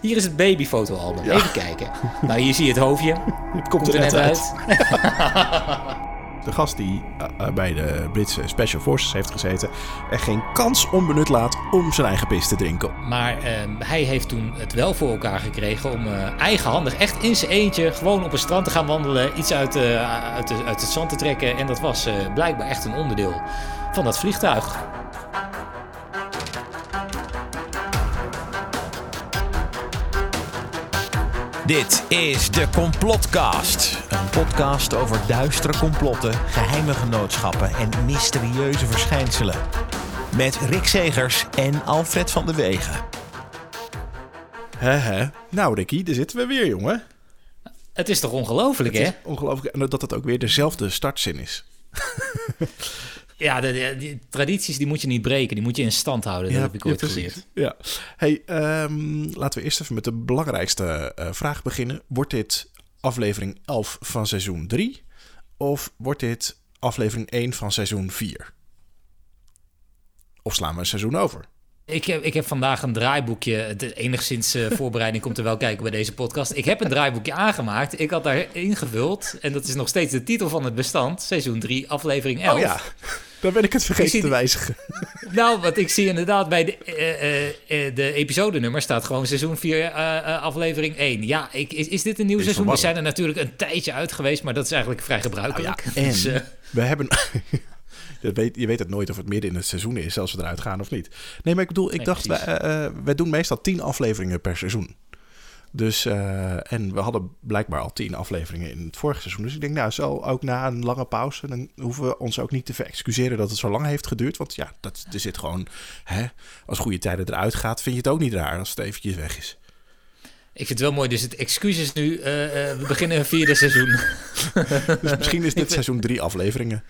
Hier is het babyfotoalbum. Even kijken. Nou, hier zie je het hoofdje. Het Komt er net uit. De gast die eh, eh, bij de Britse Special Forces heeft gezeten... er geen kans onbenut laat om zijn eigen pis te drinken. Maar ehm, hij heeft toen het wel voor elkaar gekregen om eh, eigenhandig, echt in zijn eentje, gewoon op een strand te gaan wandelen, iets uit, eh, uit, de- uit het zand te trekken. En dat was eh, blijkbaar echt een onderdeel van dat vliegtuig. Dit is de Complotcast. Een podcast over duistere complotten, geheime genootschappen en mysterieuze verschijnselen. Met Rick Segers en Alfred van de Wegen. Hè hè. Nou Ricky, daar zitten we weer jongen. Het is toch ongelooflijk, hè? Het is ongelooflijk en dat het ook weer dezelfde startzin is. Ja, de, de- die tradities die moet je niet breken, die moet je in stand houden. Dat heb ik ooit geleerd. Ja. Hey, ehm, laten we eerst even met de belangrijkste eh, vraag beginnen. Wordt dit aflevering 11 van seizoen 3? Of wordt dit aflevering 1 van seizoen 4? Of slaan we een seizoen over? Ik heb, ik heb vandaag een draaiboekje. Het enigszins eh, voorbereiding komt er wel kijken bij deze podcast. Ik heb een draaiboekje aangemaakt. Ik had daar ingevuld. En dat is nog steeds de titel van het bestand. Seizoen 3, aflevering 11. Oh ja, dan ben ik het Ik vergeten zie te wijzigen. Nou, wat ik zie inderdaad bij de, eh, eh, de episodenummer staat gewoon seizoen 4, eh, eh, aflevering 1. Ja, ik, is, is dit een nieuw Is seizoen? We zijn er natuurlijk een tijdje uit geweest, maar dat is eigenlijk vrij Nou gebruikelijk. ja, en Dus, we hebben... Je weet, je weet het nooit of het midden in het seizoen is als we eruit gaan of niet. Nee, maar ik bedoel, ik Nee, dacht, wij, eh, eh, wij doen meestal tien afleveringen per seizoen. Dus, eh, en we hadden blijkbaar al tien afleveringen in het vorige seizoen. Dus ik denk, nou, zo ook na een lange pauze, dan hoeven we ons ook niet te verexcuseren dat het zo lang heeft geduurd. Want ja, dat, er zit gewoon, hè, als goede tijden eruit gaat, vind je het ook niet raar als het eventjes weg is. ik vind het wel mooi. Dus het excuus is nu, we beginnen een vierde seizoen. Dus misschien is dit seizoen drie afleveringen.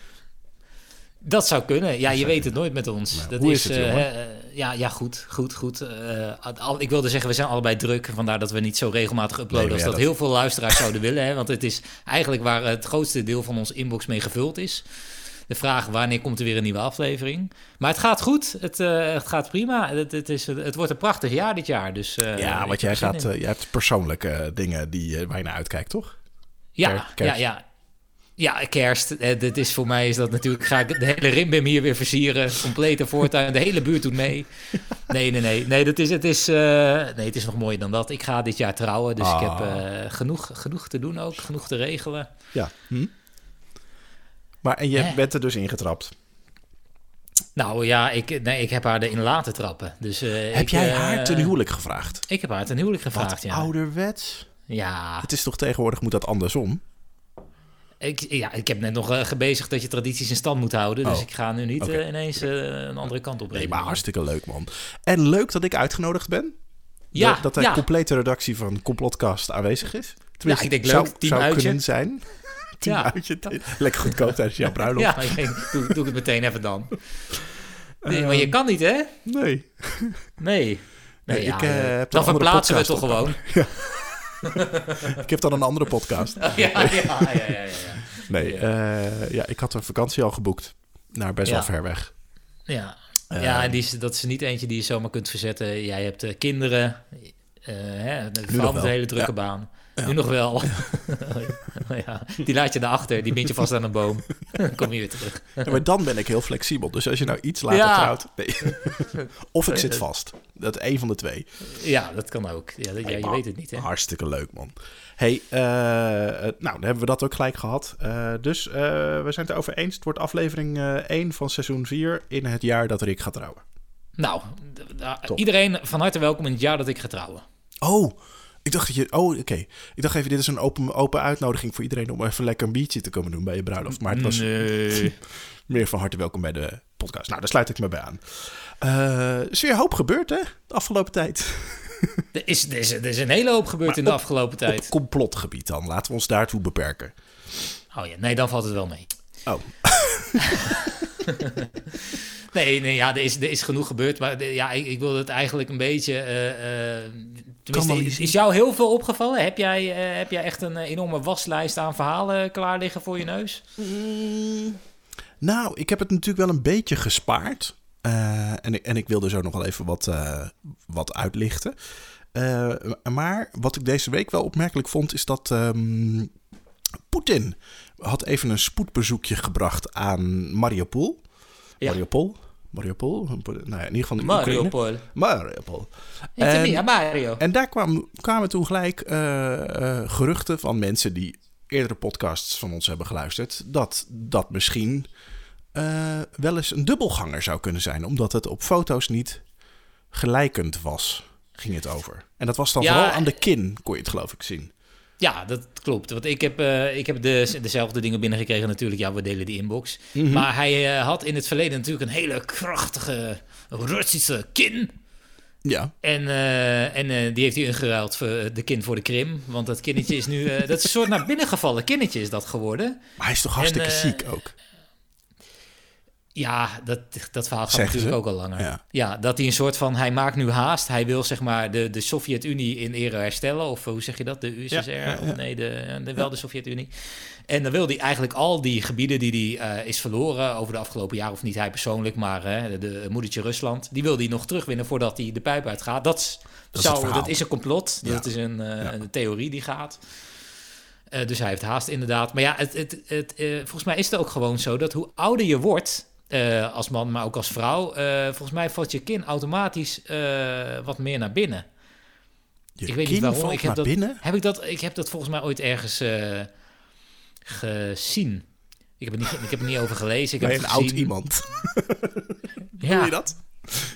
Dat zou kunnen. Ja, je weet het nooit met ons. Nou, dat hoe is het, eh, eh, ja, ja, goed, goed, goed. Eh, al- ik wilde zeggen, we zijn allebei druk. Vandaar dat we niet zo regelmatig uploaden Nee, als ja, dat, dat- heel veel luisteraars zouden willen. Hè? Want het is eigenlijk waar het grootste deel van ons inbox mee gevuld is. De vraag, wanneer komt er weer een nieuwe aflevering? Maar het gaat goed. Het, het gaat prima. Het, het, is, het wordt een prachtig jaar dit jaar. Dus, ja, want jij, gaat, jij hebt persoonlijke dingen die, waar je naar uitkijkt, toch? Ja, ja, ja. Ja, kerst. Eh, dit is voor mij is dat natuurlijk. Ga ik de hele rimbim hier weer versieren. Complete voortuin. De hele buurt doet mee. Nee, nee, nee. Nee, dat is, het, is, eh, nee het is nog mooier dan dat. Ik ga dit jaar trouwen. Dus ik heb Ah. eh, genoeg, genoeg te doen ook. Genoeg te regelen. Ja. Hm? Maar en je Hè? bent er dus ingetrapt. Nou ja, ik, nee, ik heb haar erin laten trappen. Dus, eh, Heb ik, jij eh, haar ten huwelijk gevraagd? Ik heb haar ten huwelijk gevraagd, Wat ja. ouderwets. Ja, Het is toch tegenwoordig moet dat andersom? Ik, ja, ik heb net nog eh, gebezigd dat je tradities in stand moet houden. Dus Oh, ik ga nu niet eh, ineens eh, een andere kant op Nee, maar hartstikke leuk, man. En leuk dat ik uitgenodigd ben. Ja, dat, dat de ja. complete redactie van Complotcast aanwezig is. Ja, ik denk leuk, zou, team zou uitje. kunnen zijn. team Ja. uitje. Lekker goedkoop tijdens jouw bruiloft. Ja, doe, doe ik het meteen even dan. Nee, maar je kan niet, hè? Nee. Nee. Nee, Nee, ja, ik, heb dan verplaatsen we het toch gewoon. Ik heb dan een andere podcast. Ja, ja, ja, ja, ja. Nee, eh, ja, ik had een vakantie al geboekt. Naar best wel ver weg. Ja, ja en die is, dat is niet eentje die je zomaar kunt verzetten. Jij hebt eh, kinderen, eh hè, een hele drukke baan. Nu nog wel. ja, die laat je daarachter, die bind je vast aan een boom. Dan kom je weer terug. Maar dan ben ik heel flexibel. Dus als je nou iets later trouwt... Nee. of ik zit vast. Dat een van de twee. Ja, dat kan ook. Ja, dat- je weet het niet, hè? Hartstikke leuk, man. hey, eh, eh, nou, dan hebben we dat ook gelijk gehad. Eh, dus we zijn het erover eens. Het wordt aflevering eh 1 van seizoen 4 in het jaar dat Rick gaat trouwen. Nou, Top. iedereen van harte welkom in het jaar dat ik ga trouwen. Oh, ik dacht dat je... Oh, oké. Ik dacht even, dit is een open, open uitnodiging voor iedereen... om even lekker een biertje te komen doen bij je bruiloft. Maar het was Nee. meer van harte welkom bij de podcast. Nou, daar sluit ik me bij aan. Er is weer een hoop gebeurd, hè? De afgelopen tijd. Er is, er, is, er is een hele hoop gebeurd Maar in de op- afgelopen tijd. Op complotgebied dan. Laten we ons daartoe beperken. Oh ja, nee, dan valt het wel mee. Oh, Nee, nee ja, er is, er is genoeg gebeurd. Maar ja, ik, ik wilde het eigenlijk een beetje. eh, eh, is, is jou heel veel opgevallen? Heb jij, eh, heb jij echt een eh, enorme waslijst aan verhalen klaar liggen voor je neus? Nou, ik heb het natuurlijk wel een beetje gespaard. Eh, en, ik, en ik wilde zo nog wel even wat, eh, wat uitlichten. Eh, maar wat ik deze week wel opmerkelijk vond, is dat ehm, Poetin had even een spoedbezoekje gebracht aan Mariupol. Ja. Mariupol? Mariupol? Nou ja, in ieder geval Mariupol. Oekraïne. Mariupol. It's En- Mario. En daar kwamen, kwamen toen gelijk eh, eh, geruchten van mensen die eerdere podcasts van ons hebben geluisterd, dat dat misschien eh, wel eens een dubbelganger zou kunnen zijn, omdat het op foto's niet gelijkend was, ging het over. En dat was dan Ja, vooral aan de kin, kon je het geloof ik zien. Ja, dat klopt. Want ik heb, eh, ik heb de, dezelfde dingen binnengekregen natuurlijk. Ja, we delen die inbox. Mhm. Maar hij eh, had in het verleden natuurlijk een hele krachtige Russische kin. Ja, En, eh, en die heeft hij ingeruild voor de kin voor de Krim. Want dat kinnetje is nu... dat is een soort naar binnen gevallen kinnetje is dat geworden. maar hij is toch hartstikke ziek ook. Ja, dat, dat verhaal gaat natuurlijk ze? ook al langer. Ja. Ja. dat hij een soort van... Hij maakt nu haast. Hij wil zeg maar de, de Sovjet-Unie in ere herstellen. Of hoe zeg je dat? De USSR? Ja, nee, de, de, wel de Sovjet-Unie. En dan wil hij eigenlijk al die gebieden die hij eh, is verloren... over de afgelopen jaren, of niet hij persoonlijk... maar hè, de moedertje Rusland... die wil hij nog terugwinnen voordat hij de pijp uitgaat. Dat, is- Dat is zou, verhaal. dat is een complot. Dat is een, eh, een theorie die gaat... Eh, dus hij heeft haast inderdaad. Maar ja, het, het, het, volgens mij is het ook gewoon zo dat hoe ouder je wordt eh, als man, maar ook als vrouw, eh, volgens mij valt je kin automatisch eh, wat meer naar binnen. Je ik weet niet waarom. valt Ik heb, naar dat, binnen. heb ik dat, ik heb dat volgens mij ooit ergens gezien. Ik heb, er niet, ik heb er niet over gelezen. Ik Bij heb een het oud iemand. Ja, je dat?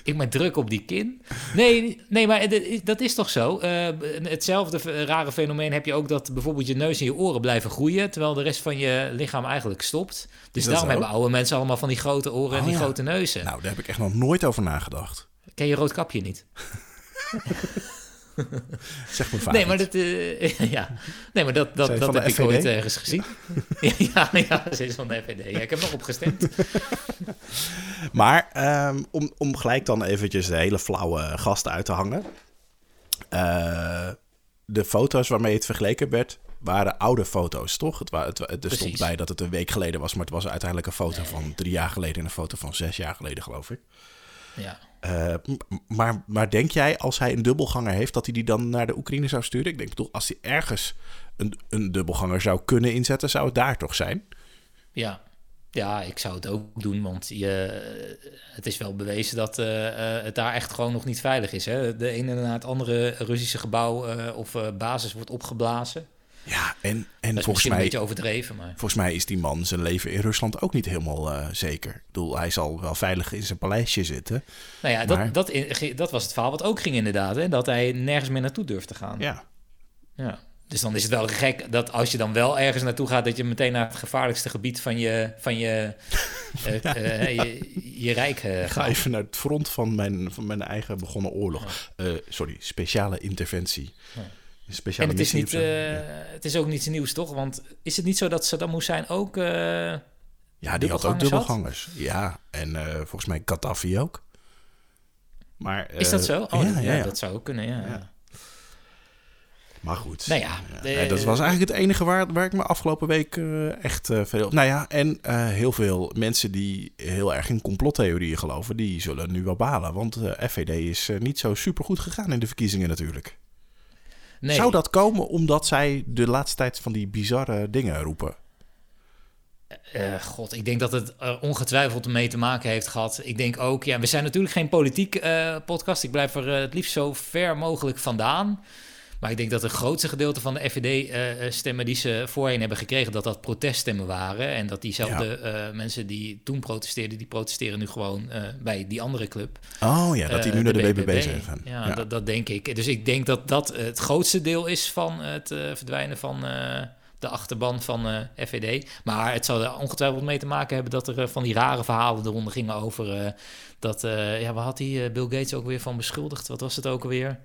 Ik met druk op die kin. Nee, nee maar dat is- toch zo? Eh, hetzelfde v- rare fenomeen heb je ook dat bijvoorbeeld je neus en je oren blijven groeien, terwijl de rest van je lichaam eigenlijk stopt. Dus dat daarom hebben oude mensen allemaal van die grote oren en Oh, die ja. grote neuzen. Nou, daar heb ik echt nog nooit over nagedacht. Ken je rood kapje niet? Zeg me vaak. Nee, maar dat, eh, ja. nee, maar dat, dat, dat heb ik ooit ergens gezien. ja, ja, ze is van de FVD. Ja, ik heb nog opgestemd. Maar ehm, om, om gelijk dan eventjes de hele flauwe gasten uit te hangen. Eh, de foto's waarmee het vergeleken werd, waren oude foto's, toch? Het, het, wa- er stond bij dat het een week geleden was, maar het was uiteindelijk een foto van drie jaar geleden en een foto van zes jaar geleden, geloof ik. Ja. Eh, maar, maar denk jij, als hij een dubbelganger heeft, dat hij die dan naar de Oekraïne zou sturen? Ik denk, bedoel, als hij ergens een, een dubbelganger zou kunnen inzetten, zou het daar toch zijn? Ja. ja, ik zou het ook doen, want je, het is wel bewezen dat eh, eh, het daar echt gewoon nog niet veilig is. Hè? De ene na het andere Russische gebouw eh, of eh, basis wordt opgeblazen. Ja, en, en Dat is volgens misschien mij... een beetje overdreven, maar... Volgens mij is die man zijn leven in Rusland ook niet helemaal eh, zeker. Ik bedoel, hij zal wel veilig in zijn paleisje zitten. Nou ja, Maar- dat, dat, dat was het verhaal wat ook ging inderdaad. Hè? Dat hij nergens meer naartoe durfde te gaan. Ja, Ja. Dus dan is het wel gek dat als je dan wel ergens naartoe gaat, dat je meteen naar het gevaarlijkste gebied van je, van je, eh, eh, je, je rijk ik ga gaat. even naar het front van mijn, van mijn eigen begonnen oorlog. Sorry, speciale interventie. Speciale En het is, niet, eh, het is ook niets nieuws, toch? Want is het niet zo dat Saddam Hussein ook... eh, ja, die had ook dubbelgangers had? Ja, en eh, volgens mij Gaddafi ook. Maar, is dat zo? Oh, ja, ja, ja. dat zou ook kunnen, ja. Ja. Maar goed. Nou ja, Ja, de- nee, dat was eigenlijk het enige waar, waar ik me afgelopen week echt veel... Nou ja, en heel veel mensen die heel erg in complottheorieën geloven... die zullen nu wel balen. Want FVD is niet zo super goed gegaan in de verkiezingen natuurlijk. Nee. Zou dat komen omdat zij de laatste tijd van die bizarre dingen roepen? Eh, God, ik denk dat het er ongetwijfeld mee te maken heeft gehad. Ik denk ook, ja, we zijn natuurlijk geen politiek eh, podcast. Ik blijf er eh, het liefst zo ver mogelijk vandaan. Maar ik denk dat het grootste gedeelte van de FVD-stemmen die ze voorheen hebben gekregen, dat dat proteststemmen waren. En dat diezelfde eh, mensen die toen protesteerden, die protesteren nu gewoon eh, bij die andere club. Oh ja, dat die Eh, nu naar de BBB zijn. Ja, Dat, dat denk ik. Dus ik denk dat dat het grootste deel is van het eh, verdwijnen van eh, de achterban van eh, FVD. Maar het zou er ongetwijfeld mee te maken hebben dat er eh, van die rare verhalen eronder gingen over eh, dat, eh, ja, waar had hij eh, Bill Gates ook weer van beschuldigd? Wat was het ook alweer?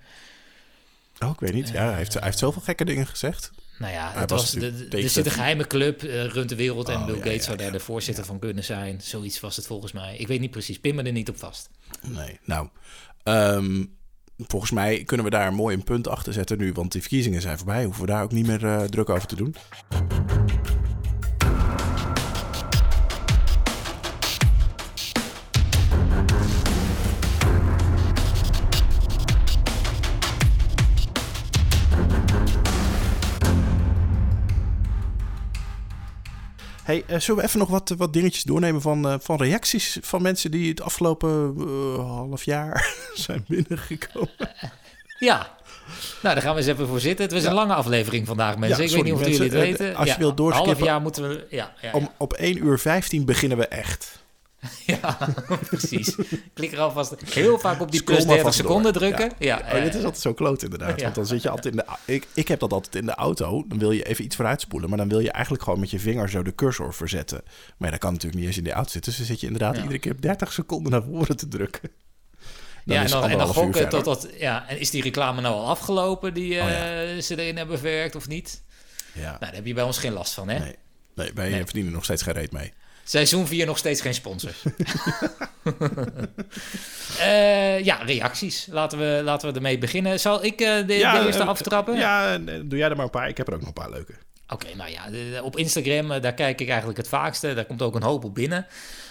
Oh, ik weet niet. Ja, hij heeft, hij heeft zoveel gekke dingen gezegd. Nou ja, het was was de, er zit een geheime club eh, rond de wereld en Oh, Bill ja, Gates ja, zou daar ja. de voorzitter van kunnen zijn. Zoiets was het volgens mij. Ik weet niet precies, pin me er niet op vast. Nee, nou... ehm, volgens mij kunnen we daar mooi een punt achter zetten nu. Want die verkiezingen zijn voorbij. Hoeven we daar ook niet meer eh, druk over te doen. Hey, uh, zullen we even nog wat, wat dingetjes doornemen van, uh, van reacties van mensen die het afgelopen uh, half jaar zijn binnengekomen? Ja. Nou, daar gaan we eens even voor zitten. Het was ja. een lange aflevering vandaag, mensen. Ja, ik sorry, weet niet of mensen, jullie het weten. Als je wilt doorskippen... half jaar moeten we... Ja, ja, Om, op 1 uur 15 beginnen we echt. Ja, precies. Klik er alvast heel vaak op die plus 30 seconden door. drukken. Ja. ja, oh, dit is altijd zo kloot inderdaad. Want dan zit je altijd in de... Ik, ik heb dat altijd in de auto. Dan wil je even iets vooruitspoelen. Maar dan wil je eigenlijk gewoon met je vinger zo de cursor verzetten. Maar dat kan natuurlijk niet eens in de auto zitten. Dus dan zit je inderdaad iedere keer 30 seconden naar voren te drukken. Dan ja, en dan, en dan gokken tot dat... Ja, en is die reclame nou al afgelopen die uh, oh, ja. ze erin hebben verwerkt of niet? Ja. Nou, daar heb je bij ons geen last van, hè? Nee, nee wij nee. verdienen nog steeds geen reet mee. Seizoen 4 nog steeds geen sponsor. uh, ja, reacties. Laten we, laten we ermee beginnen. Zal ik uh, de, ja, de, eerste uh, aftrappen? Ja, doe jij er maar een paar. Ik heb er ook nog een paar leuke. Oké, okay, nou ja, op Instagram, daar kijk ik eigenlijk het vaakste. Daar komt ook een hoop op binnen.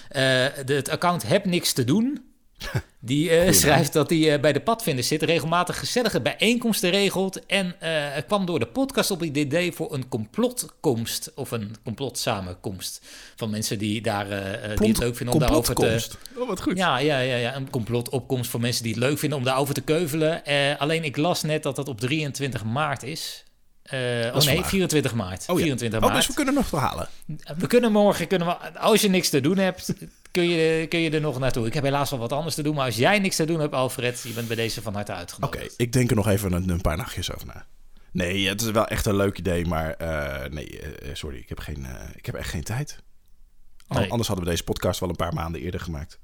Het account Heb Niks Te Doen Die uh, schrijft dat hij uh, bij de padvinders zit, regelmatig gezellige bijeenkomsten regelt. En uh, kwam door de podcast op het idee voor een complotkomst. Of een complotsamenkomst. Van mensen die, daar, die het leuk vinden om daarover te. Oh, wat goed. Ja, ja, ja, ja, een complotopkomst voor mensen die het leuk vinden om daarover te keuvelen. alleen ik las net dat dat op 23 maart is. oh nee, 24 maart. Oh, ja. 24 maart. Oh, dus we kunnen nog verhalen. We kunnen morgen, kunnen we, als je niks te doen hebt, kun je, kun je er nog naartoe. Ik heb helaas wel wat anders te doen, maar als jij niks te doen hebt, Alfred, je bent bij deze van harte uitgenodigd. Oké, ik denk er nog even een, een, paar nachtjes over na. Nee, het is wel echt een leuk idee, maar uh, nee, uh, sorry, ik heb, geen, uh, ik heb echt geen tijd. Nee. Anders hadden we deze podcast wel een paar maanden eerder gemaakt.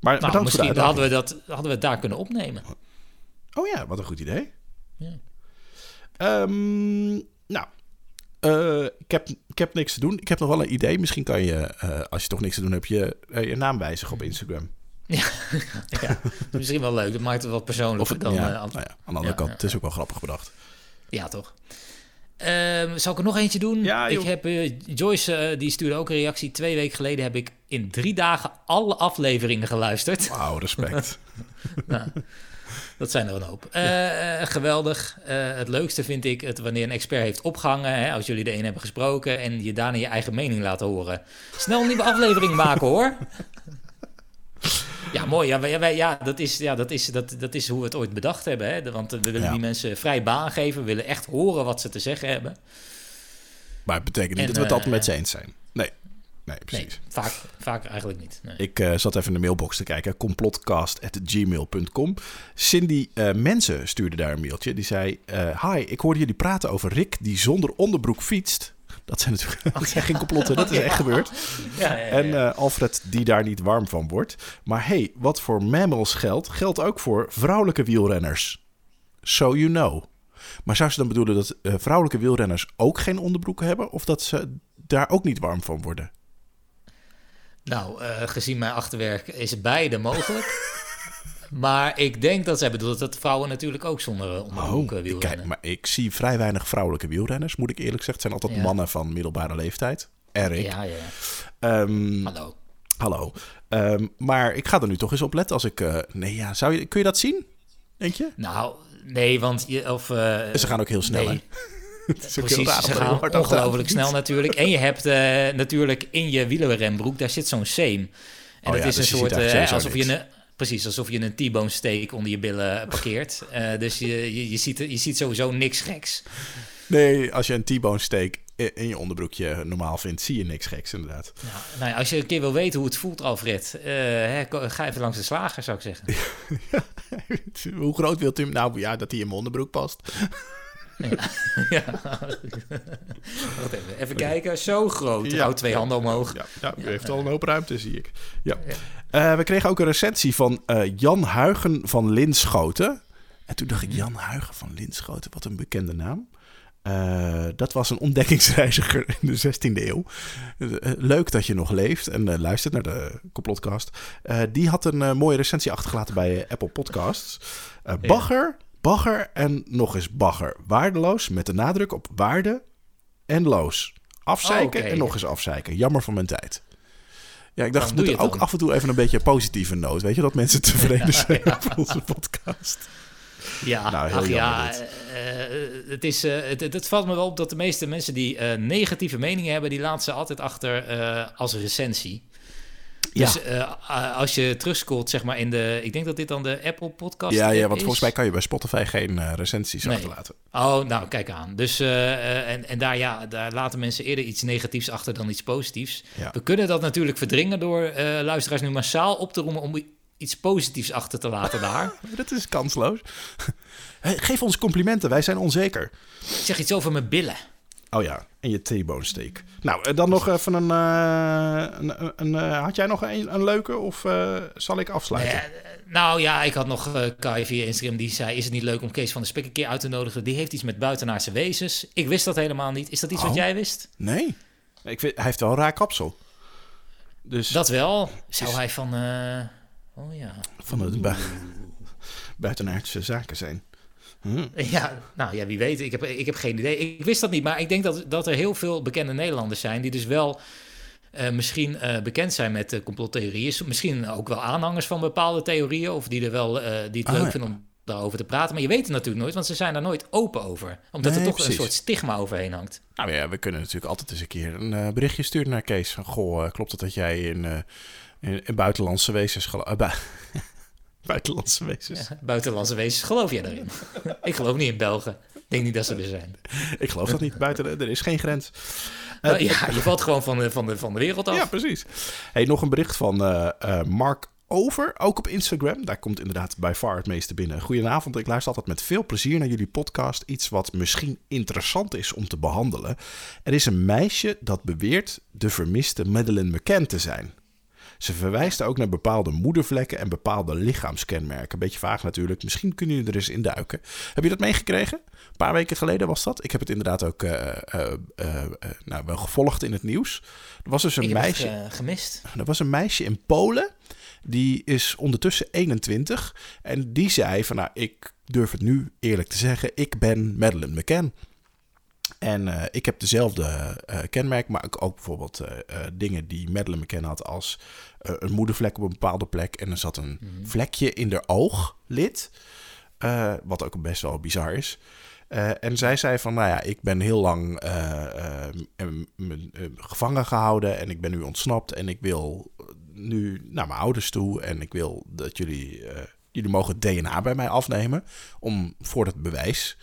Maar nou, misschien hadden we, dat, hadden we het daar kunnen opnemen. Oh ja, wat een goed idee. Ja. Um, nou, uh, ik, heb, ik heb niks te doen. Ik heb nog wel een idee. Misschien kan je, uh, als je toch niks te doen hebt, je, uh, je naam wijzigen op Instagram. Ja, ja, misschien wel leuk. Dat maakt het wat persoonlijker dan... Ja, nou ja, aan de andere kant, het is ook wel grappig bedacht. Ja, toch? Uh, zal ik er nog eentje doen? Ja, ik heb Joyce, die stuurde ook een reactie. Twee weken geleden heb ik in drie dagen alle afleveringen geluisterd. Wauw, respect. nou, dat zijn er een hoop. Uh, geweldig. Uh, het leukste vind ik het wanneer een expert heeft opgehangen. Hè, als jullie de een hebben gesproken en je daarna je eigen mening laten horen. Snel een nieuwe aflevering maken hoor. Ja, mooi. Ja, wij, ja, dat, is, ja dat, is, dat, dat is hoe we het ooit bedacht hebben. Hè? Want we willen ja. die mensen vrij baan geven. We willen echt horen wat ze te zeggen hebben. Maar het betekent niet en, dat we het altijd met ze eens zijn. Nee. Nee, precies. vaak, vaak eigenlijk niet. Nee. Ik uh, zat even in de mailbox te kijken. complotcast.gmail.com Cindy uh, Mensen stuurde daar een mailtje. Die zei... Uh, Hi, ik hoorde jullie praten over Rick die zonder onderbroek fietst. Dat zijn natuurlijk oh, dat zijn geen complotten, dat is echt gebeurd. Ja, ja, en Alfred die daar niet warm van wordt. Maar hey, wat voor mammals geldt, geldt ook voor vrouwelijke wielrenners. So you know. Maar zou ze dan bedoelen dat vrouwelijke wielrenners ook geen onderbroeken hebben? Of dat ze daar ook niet warm van worden? Nou, uh, gezien mijn achterwerk is beide mogelijk. maar ik denk dat zij bedoelt dat vrouwen natuurlijk ook zonder uh, onderbroek oh, wielrennen. Kijk, maar ik zie vrij weinig vrouwelijke wielrenners, moet ik eerlijk zeggen. Het zijn altijd ja. mannen van middelbare leeftijd. Erik. Ja, ja. Um, hallo. Hallo. Um, maar ik ga er nu toch eens op letten als ik... Uh, nee, ja, zou je, kun je dat zien? Denk je? Nou, nee, want... Je, of, ze gaan ook heel snel, nee. Precies, ze gaan ongelooflijk snel natuurlijk. En je hebt uh, natuurlijk in je wielerrenbroek, daar zit zo'n seam. En oh, ja, is dus een soort, uh, alsof je een... Precies, alsof je een T-bone steak onder je billen parkeert. Uh, dus je, je, je, ziet, je ziet sowieso niks geks. Nee, als je een T-bone steak in je onderbroekje normaal vindt, zie je niks geks inderdaad. Nou, nou ja, als je een keer wil weten hoe het voelt, Alfred, uh, hè, ga even langs de slager, zou ik zeggen. hoe groot wilt u hem? Nou ja, dat hij in mijn onderbroek past. Ja. even. even kijken. Zo groot. Ja, Houd twee handen omhoog. Ja, ja, u heeft al een hoop ruimte, zie ik. Ja. Uh, we kregen ook een recensie van uh, Jan Huigen van Linschoten. En toen dacht ik, Jan Huigen van Linschoten, wat een bekende naam. Uh, dat was een ontdekkingsreiziger in de 16e eeuw. Uh, leuk dat je nog leeft en uh, luistert naar de complotcast. die had een mooie recensie achtergelaten bij Apple Podcasts. Bagger bagger en nog eens bagger. Waardeloos met de nadruk op waarde en loos. Afzeiken en nog eens afzeiken. Jammer van mijn tijd. Ja, ik dacht, we moeten ook af en toe even een beetje een positieve noot. Weet je, dat mensen tevreden zijn ja, ja. op onze podcast. Ja, Nou, heel ach ja, eh, eh, het, is, eh, het, valt me wel op dat de meeste mensen die negatieve meningen hebben, die laten ze altijd achter als recensie. Ja. Dus eh, als je terugscrollt, zeg maar in de, ik denk dat dit dan de Apple podcast Ja, ja, want is. volgens mij kan je bij Spotify geen eh, recensies Nee. achterlaten. Oh, nou, kijk aan. Dus, eh, en, en daar, ja, daar laten mensen eerder iets negatiefs achter dan iets positiefs. Ja. We kunnen dat natuurlijk verdringen door luisteraars nu massaal op te roemen om iets positiefs achter te laten daar. Dat is kansloos. Geef ons complimenten, wij zijn onzeker. Ik zeg iets over mijn billen. Oh ja, en je T-bone steak. Nou, eh, dan nog even een... eh, een, een, een, eh, had jij nog een, een leuke of zal ik afsluiten? Eh, nou ja, ik had nog eh Kai via Instagram die zei: Is het niet leuk om Kees van der Spek een keer uit te nodigen? Die heeft iets met buitenaardse wezens. Ik wist dat helemaal niet. Is dat iets wat Oh. jij wist? Nee. Ik vind, hij heeft wel een raar kapsel. Dus Dat wel. Zou hij van. eh, oh ja. van het bu buitenaardse zaken zijn. Hm. Ja, nou ja, wie weet. Ik heb, ik heb geen idee. Ik wist dat niet, maar ik denk dat, dat er heel veel bekende Nederlanders zijn die dus wel eh, misschien eh, bekend zijn met uh, complottheorieën. Misschien ook wel aanhangers van bepaalde theorieën of die, er wel, eh, die het Ah, leuk ja. vinden om daarover te praten. Maar je weet het natuurlijk nooit, want ze zijn daar nooit open over. Omdat Nee, er toch precies. een soort stigma overheen hangt. Nou ja, we kunnen natuurlijk altijd eens een keer een berichtje sturen naar Kees. Van, goh, klopt het dat jij in, in, in buitenlandse wezens... buitenlandse wezens. Ja, buitenlandse wezens, geloof jij daarin? ik geloof niet in Belgen. Ik denk niet dat ze er zijn. Ik geloof dat niet. Buiten, er is geen grens. Nou, ja, je valt gewoon van de, van de, van de wereld af. Ja, precies. Hey, nog een bericht van eh, eh, Mark Over, ook op Instagram. Daar komt inderdaad bij far het meeste binnen. Goedenavond, ik luister altijd met veel plezier naar jullie podcast. Iets wat misschien interessant is om te behandelen. Er is een meisje dat beweert de vermiste Madeleine McCann te zijn. Ze verwijst ook naar bepaalde moedervlekken en bepaalde lichaamskenmerken. Beetje vaag natuurlijk. Misschien kunnen jullie er eens in duiken. Heb je dat meegekregen? Een paar weken geleden was dat. Ik heb het inderdaad ook eh, eh, eh, nou, wel gevolgd in het nieuws. Er was dus een ik heb meisje. het gemist. Er was een meisje in Polen. Die is ondertussen 21. En die zei van nou, ik durf het nu eerlijk te zeggen. Ik ben Madeleine McCann. En eh, ik heb dezelfde eh, kenmerk, maar ook, ook bijvoorbeeld eh, dingen die Madeleine McCann had als een moedervlek op een bepaalde plek. En er zat een vlekje in haar ooglid, wat ook best wel bizar is. En zij zei van, nou ja, ik ben heel lang gevangen gehouden en ik ben nu ontsnapt en ik wil nu naar mijn ouders toe en ik wil dat jullie, jullie mogen DNA bij mij afnemen om voor het bewijs.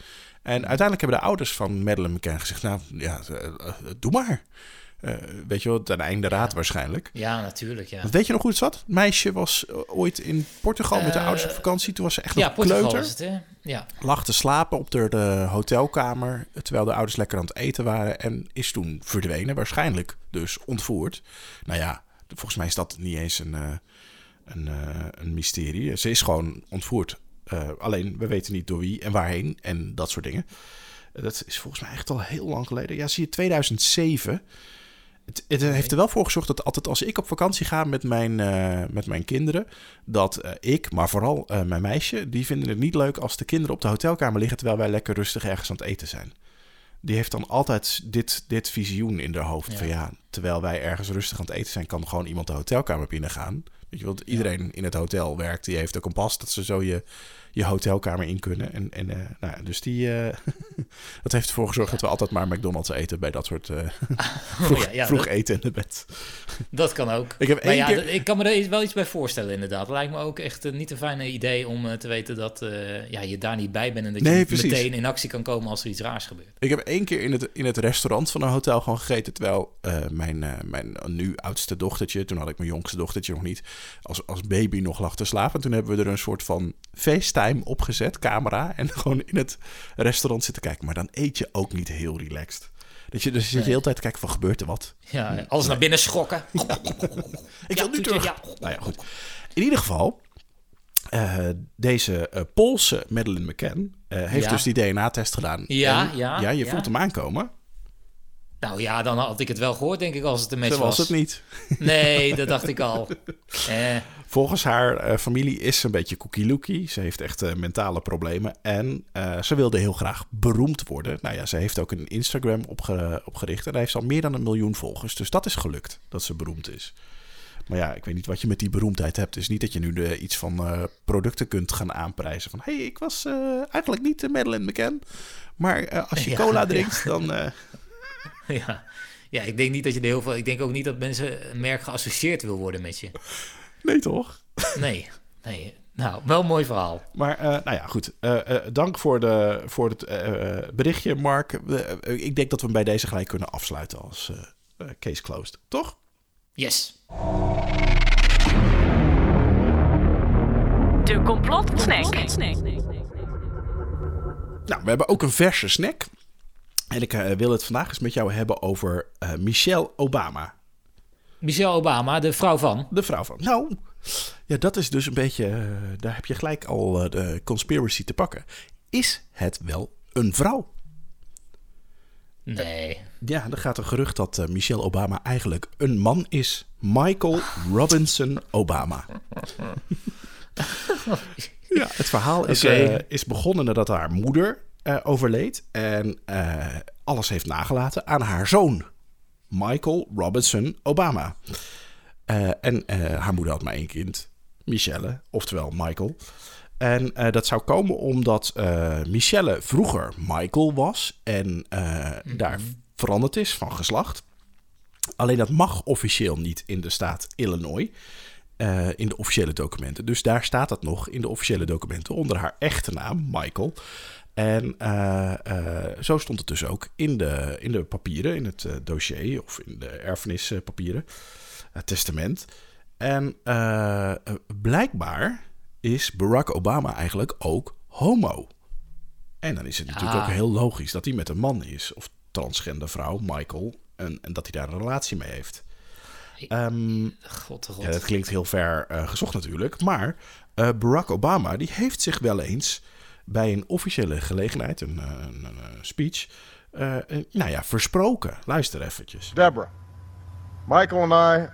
En uiteindelijk hebben de ouders van Madeleine McCann gezegd, nou ja, eh, eh, doe maar. Eh, weet je wel, ten einde raad waarschijnlijk. Ja, natuurlijk. Ja, Want weet je nog hoe het zat? Het meisje was ooit in Portugal met de ouders op vakantie. Toen was ze echt ja nog Portugal kleuter het, hè? Ja. lag te slapen op de, de hotelkamer terwijl de ouders lekker aan het eten waren en is toen verdwenen, waarschijnlijk dus ontvoerd. Nou ja, volgens mij is dat niet eens een, een, een mysterie. Ze is gewoon ontvoerd. Eh, alleen we weten niet door wie en waarheen en dat soort dingen. Eh, Dat is volgens mij echt al heel lang geleden. Ja, zie je, 2007. Het, het heeft er wel voor gezorgd dat altijd als ik op vakantie ga met mijn, eh, met mijn kinderen, dat ik, maar vooral mijn meisje, die vinden het niet leuk als de kinderen op de hotelkamer liggen terwijl wij lekker rustig ergens aan het eten zijn. Die heeft dan altijd dit, dit visioen in haar hoofd. Ja. Van ja, terwijl wij ergens rustig aan het eten zijn, kan gewoon iemand de hotelkamer binnengaan. Weet je, want iedereen in het hotel werkt, die heeft een kompas dat ze zo je, je hotelkamer in kunnen. En, en eh, nou, ja, dus die, eh, dat heeft ervoor gezorgd dat we altijd maar McDonald's eten bij dat soort eh, vroeg, ja, ja, vroeg dat- eten in het bed. Dat kan ook. Ik heb Maar één ja, keer... ik kan me er wel iets bij voorstellen, inderdaad. Lijkt me ook echt niet een fijne idee om te weten dat ja, je daar niet bij bent en dat Nee, je precies. meteen in actie kan komen als er iets raars gebeurt. Ik heb één keer in het, in het restaurant van een hotel gewoon gegeten. Terwijl mijn, mijn nu oudste dochtertje, toen had ik mijn jongste dochtertje nog niet, als, als baby nog lag te slapen. En toen hebben we er een soort van Opgezet, camera. En gewoon in het restaurant zitten kijken. Maar dan eet je ook niet heel relaxed. Dat je, dus je zit de hele tijd te kijken van gebeurt er wat? Ja, alles naar binnen schokken. Ik wil nu terug. ja. Nou ja, goed. In ieder geval, eh, deze eh, Poolse Madeleine McCann eh, heeft Ja. dus die DNA-test gedaan. Ja, En, ja, Ja, je ja. voelt hem aankomen. Nou ja, dan had ik het wel gehoord, denk ik, als het een match Zo was het niet. Nee, dat dacht ik al. Eh, Volgens haar eh, familie is ze een beetje cookie-lookie. Ze heeft echt eh, mentale problemen. En eh, ze wilde heel graag beroemd worden. Nou ja, ze heeft ook een Instagram opge- opgericht. En daar heeft ze al meer dan een miljoen volgers. Dus dat is gelukt, dat ze beroemd is. Maar ja, ik weet niet wat je met die beroemdheid hebt. Het is niet dat je nu de, iets van producten kunt gaan aanprijzen. Van, hé, hey, ik was eigenlijk niet de Madeleine McCann. Maar als je Ja, cola ja. drinkt, dan... ja. ja, ik denk niet dat je er heel veel... Ik denk ook niet dat mensen een merk geassocieerd wil worden met je. nee, toch? Nee, nee. Nou, wel een mooi verhaal. Maar, eh, nou ja, goed. Eh, eh, dank voor, de, voor het berichtje, Mark. Ik denk dat we hem bij deze gelijk kunnen afsluiten als case closed. Toch? Yes. De complotsnack. Nou, we hebben ook een verse snack. En ik eh, wil het vandaag eens met jou hebben over eh, Michelle Obama. Michelle Obama, de vrouw van... De vrouw van. Nou, ja, dat is dus een beetje. eh, daar heb je gelijk al de conspiracy te pakken. Is het wel een vrouw? Nee. Ja, er gaat een gerucht dat Michelle Obama eigenlijk een man is. Michael Robinson Obama. ja, het verhaal is, is begonnen nadat haar moeder eh, overleed. En eh, alles heeft nagelaten aan haar zoon. Michael Robinson Obama. Eh, en haar moeder had maar één kind, Michelle, oftewel Michael. En dat zou komen omdat Michelle vroeger Michael was en eh, daar veranderd is van geslacht. Alleen dat mag officieel niet in de staat Illinois. in de officiële documenten. Dus daar staat dat nog in de officiële documenten onder haar echte naam, Michael. En eh, eh, zo stond het dus ook in de, in de papieren, in het eh, dossier of in de erfenispapieren, het testament. En blijkbaar is Barack Obama eigenlijk ook homo. En dan is het natuurlijk ook heel logisch dat hij met een man is, of transgender vrouw, Michael, en, en dat hij daar een relatie mee heeft. Ehm, God, god. ja, dat klinkt heel ver gezocht natuurlijk. Maar Barack Obama die heeft zich wel eens bij een officiële gelegenheid, een, eh, een, een, eh, speech, eh, nou ja, versproken. Luister eventjes. Deborah, Michael and I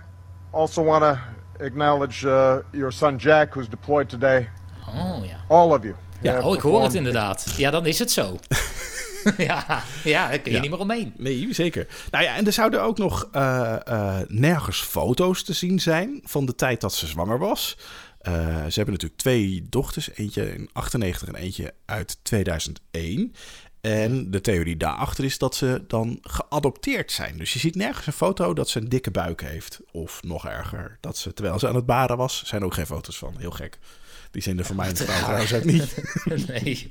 also want to acknowledge uh, your son Jack, who's deployed today. Oh, ja. All of you. Ja, Oh, ik hoor het inderdaad. Ja, dan is het zo. ja, ja, daar kun je Ja. niet meer omheen. Nee, zeker. Nou ja, en er zouden ook nog eh, eh, nergens foto's te zien zijn van de tijd dat ze zwanger was. Eh, ze hebben natuurlijk twee dochters, eentje in 98 en eentje uit 2001. En de theorie daarachter is dat ze dan geadopteerd zijn. Dus je ziet nergens een foto dat ze een dikke buik heeft. Of nog erger, dat ze terwijl ze aan het baren was, zijn ook geen foto's van. Heel gek. Die zijn er voor mij de trouwens ook niet. Nee,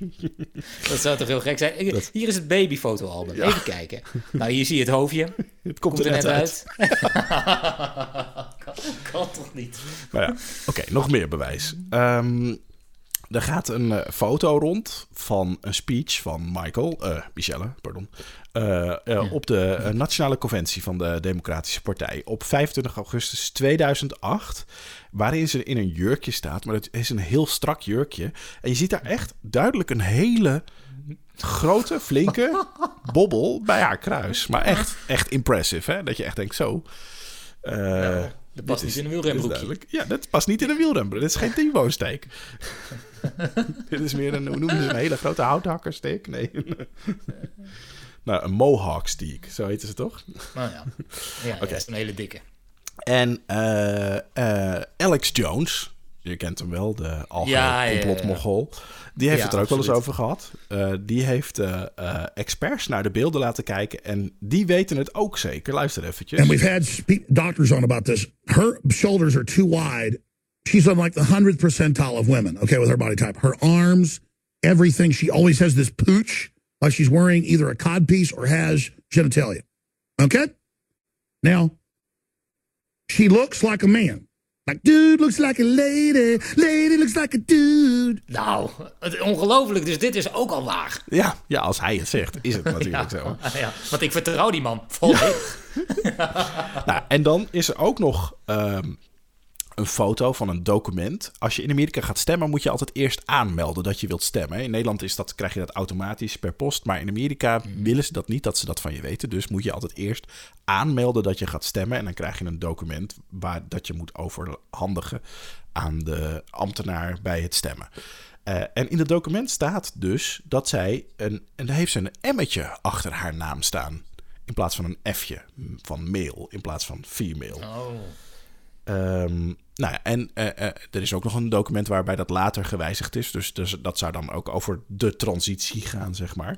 dat zou toch heel gek zijn. Hier is het babyfotoalbum. Even kijken. Nou, hier zie je het hoofdje. Het komt, Komt er net uit. kan, kan toch niet? Nou ja, oké, nog meer bewijs. Ehm, er gaat een eh, foto rond van een speech van Michael, eh, Michelle, pardon, eh, op de Nationale Conventie van de Democratische Partij op 25 augustus 2008, waarin ze in een jurkje staat, maar het is een heel strak jurkje. En je ziet daar echt duidelijk een hele grote, flinke bobbel bij haar kruis. Maar echt, echt impressive, hè? Dat je echt denkt, zo... Dat past niet in een wielrenbroekje. Ja, dat past niet in een wielrenbroek. Dit is geen T-bone-steak. Dit is meer een, hoe noemen ze een hele grote houthakkersteak? Nee. nou, een mohawk steak, zo heten ze toch? Nou ja, ja dat is een hele dikke. En eh, eh, Alex Jones, je kent hem wel, de algemeen Ja, ja, ja, ja. complotmogol. Die heeft Ja, het er ook wel eens over gehad. Eh, die heeft eh, eh, experts naar de beelden laten kijken en die weten het ook zeker. Luister eventjes. And we've had doctors on about this. Her shoulders are too wide. She's on like the hundredth percentile of women, okay, with her body type. Her arms, everything. She always has this pooch, like she's wearing either a codpiece or has genitalia. Okay? Now, she looks like a man. Like, dude looks like a lady. Lady looks like a dude. Nou, het ongelooflijk. Dus dit is ook al waar. Ja, ja, als hij het zegt, is het natuurlijk zo. Ja, want ik vertrouw die man volledig. Nou, en dan is er ook nog ehm, een foto van een document. Als je in Amerika gaat stemmen, moet je altijd eerst aanmelden dat je wilt stemmen. In Nederland is dat, krijg je dat automatisch per post. Maar in Amerika willen ze dat niet, dat ze dat van je weten. Dus moet je altijd eerst aanmelden dat je gaat stemmen. En dan krijg je een document waar, dat je moet overhandigen aan de ambtenaar bij het stemmen. Eh, en in het document staat dus dat zij een. En daar heeft ze een emmetje achter haar naam staan. In plaats van een F'je van male, in plaats van female. Oh. Ehm, nou ja, en eh, eh, er is ook nog een document waarbij dat later gewijzigd is. Dus, dus dat zou dan ook over de transitie gaan, zeg maar.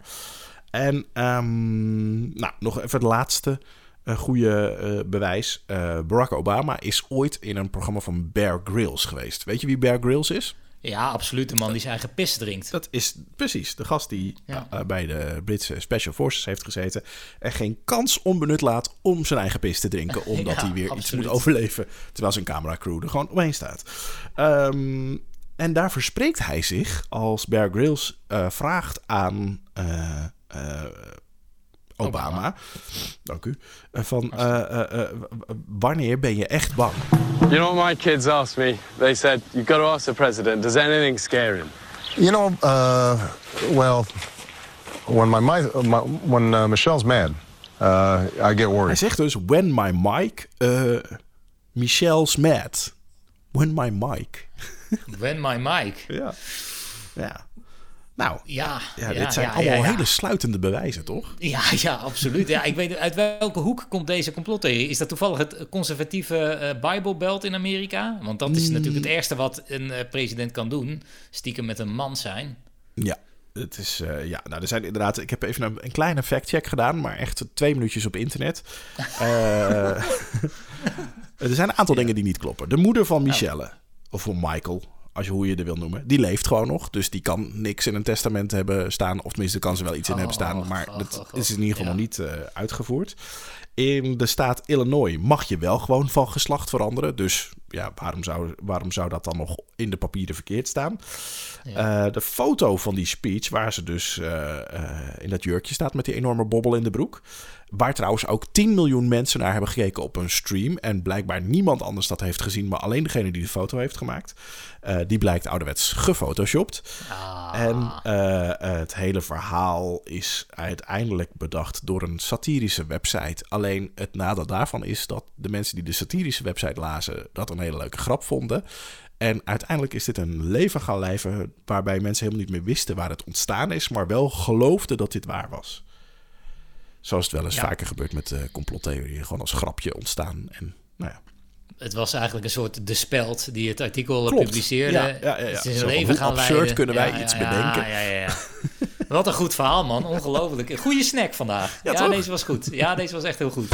En ehm, nou, nog even het laatste uh, goede bewijs. Barack Obama is ooit in een programma van Bear Grylls geweest. Weet je wie Bear Grylls is? Ja, absoluut. De man die zijn eigen pis drinkt. Dat is precies de gast die uh, bij de Britse Special Forces heeft gezeten. En geen kans onbenut laat om zijn eigen pis te drinken. Omdat ja, hij weer absoluut. iets moet overleven. Terwijl zijn cameracrew er gewoon omheen staat. Um, en daar verspreekt hij zich als Bear Grylls uh, vraagt aan uh, Obama. Obama. Dank u. Van wanneer ben je echt bang? You know what my kids asked me? They said, you've got to ask the president, does anything scare him? You know, uh, well, when my, my, my when uh, Michelle's mad, uh, I get worried. Hij zegt dus, when my mic, uh, Michelle's mad. When my mic. when my mic. Ja. Ja. Nou, ja, ja, dit zijn allemaal hele sluitende bewijzen, toch? Ja, ja, absoluut. Ja, ik weet uit welke hoek komt deze complottheorie? Is dat toevallig het conservatieve uh, Bible Belt in Amerika? Want dat is natuurlijk het mm. eerste wat een uh, president kan doen: stiekem met een man zijn. Ja. Het is, uh, ja, nou, er zijn inderdaad. Ik heb even een, een kleine fact-check gedaan, maar echt twee minuutjes op internet. er zijn een aantal dingen die niet kloppen. De moeder van Michelle, of van Michael, als je hoe je er wil noemen, die leeft gewoon nog. Dus die kan niks in een testament hebben staan. Of tenminste, kan ze wel iets in hebben staan. Oh, maar dat is in ieder geval nog niet uh, uitgevoerd. In de staat Illinois mag je wel gewoon van geslacht veranderen. Dus ja, waarom zou, waarom zou dat dan nog in de papieren verkeerd staan? Ja. Uh, de foto van die speech, waar ze dus uh, in dat jurkje staat met die enorme bobbel in de broek. Waar trouwens ook 10 miljoen mensen naar hebben gekeken op een stream. En blijkbaar niemand anders dat heeft gezien, maar alleen degene die de foto heeft gemaakt. Die blijkt ouderwets gefotoshopt. Ah. En het hele verhaal is uiteindelijk bedacht door een satirische website. Alleen het nadeel daarvan is dat de mensen die de satirische website lazen dat een hele leuke grap vonden. En uiteindelijk is dit een leven gaan lijven waarbij mensen helemaal niet meer wisten waar het ontstaan is, maar wel geloofden dat dit waar was. Zoals het wel eens vaker gebeurt met uh, complottheorieën. Gewoon als grapje ontstaan. En, nou ja. Het was eigenlijk een soort de speld die het artikel publiceerde. Ja, ja, ja, Het is een leven gaan absurd leiden. kunnen wij iets bedenken. Ja, ja, ja. Wat een goed verhaal, man. Ongelooflijk. Goede snack vandaag. Ja, deze was goed. Ja, deze was echt heel goed.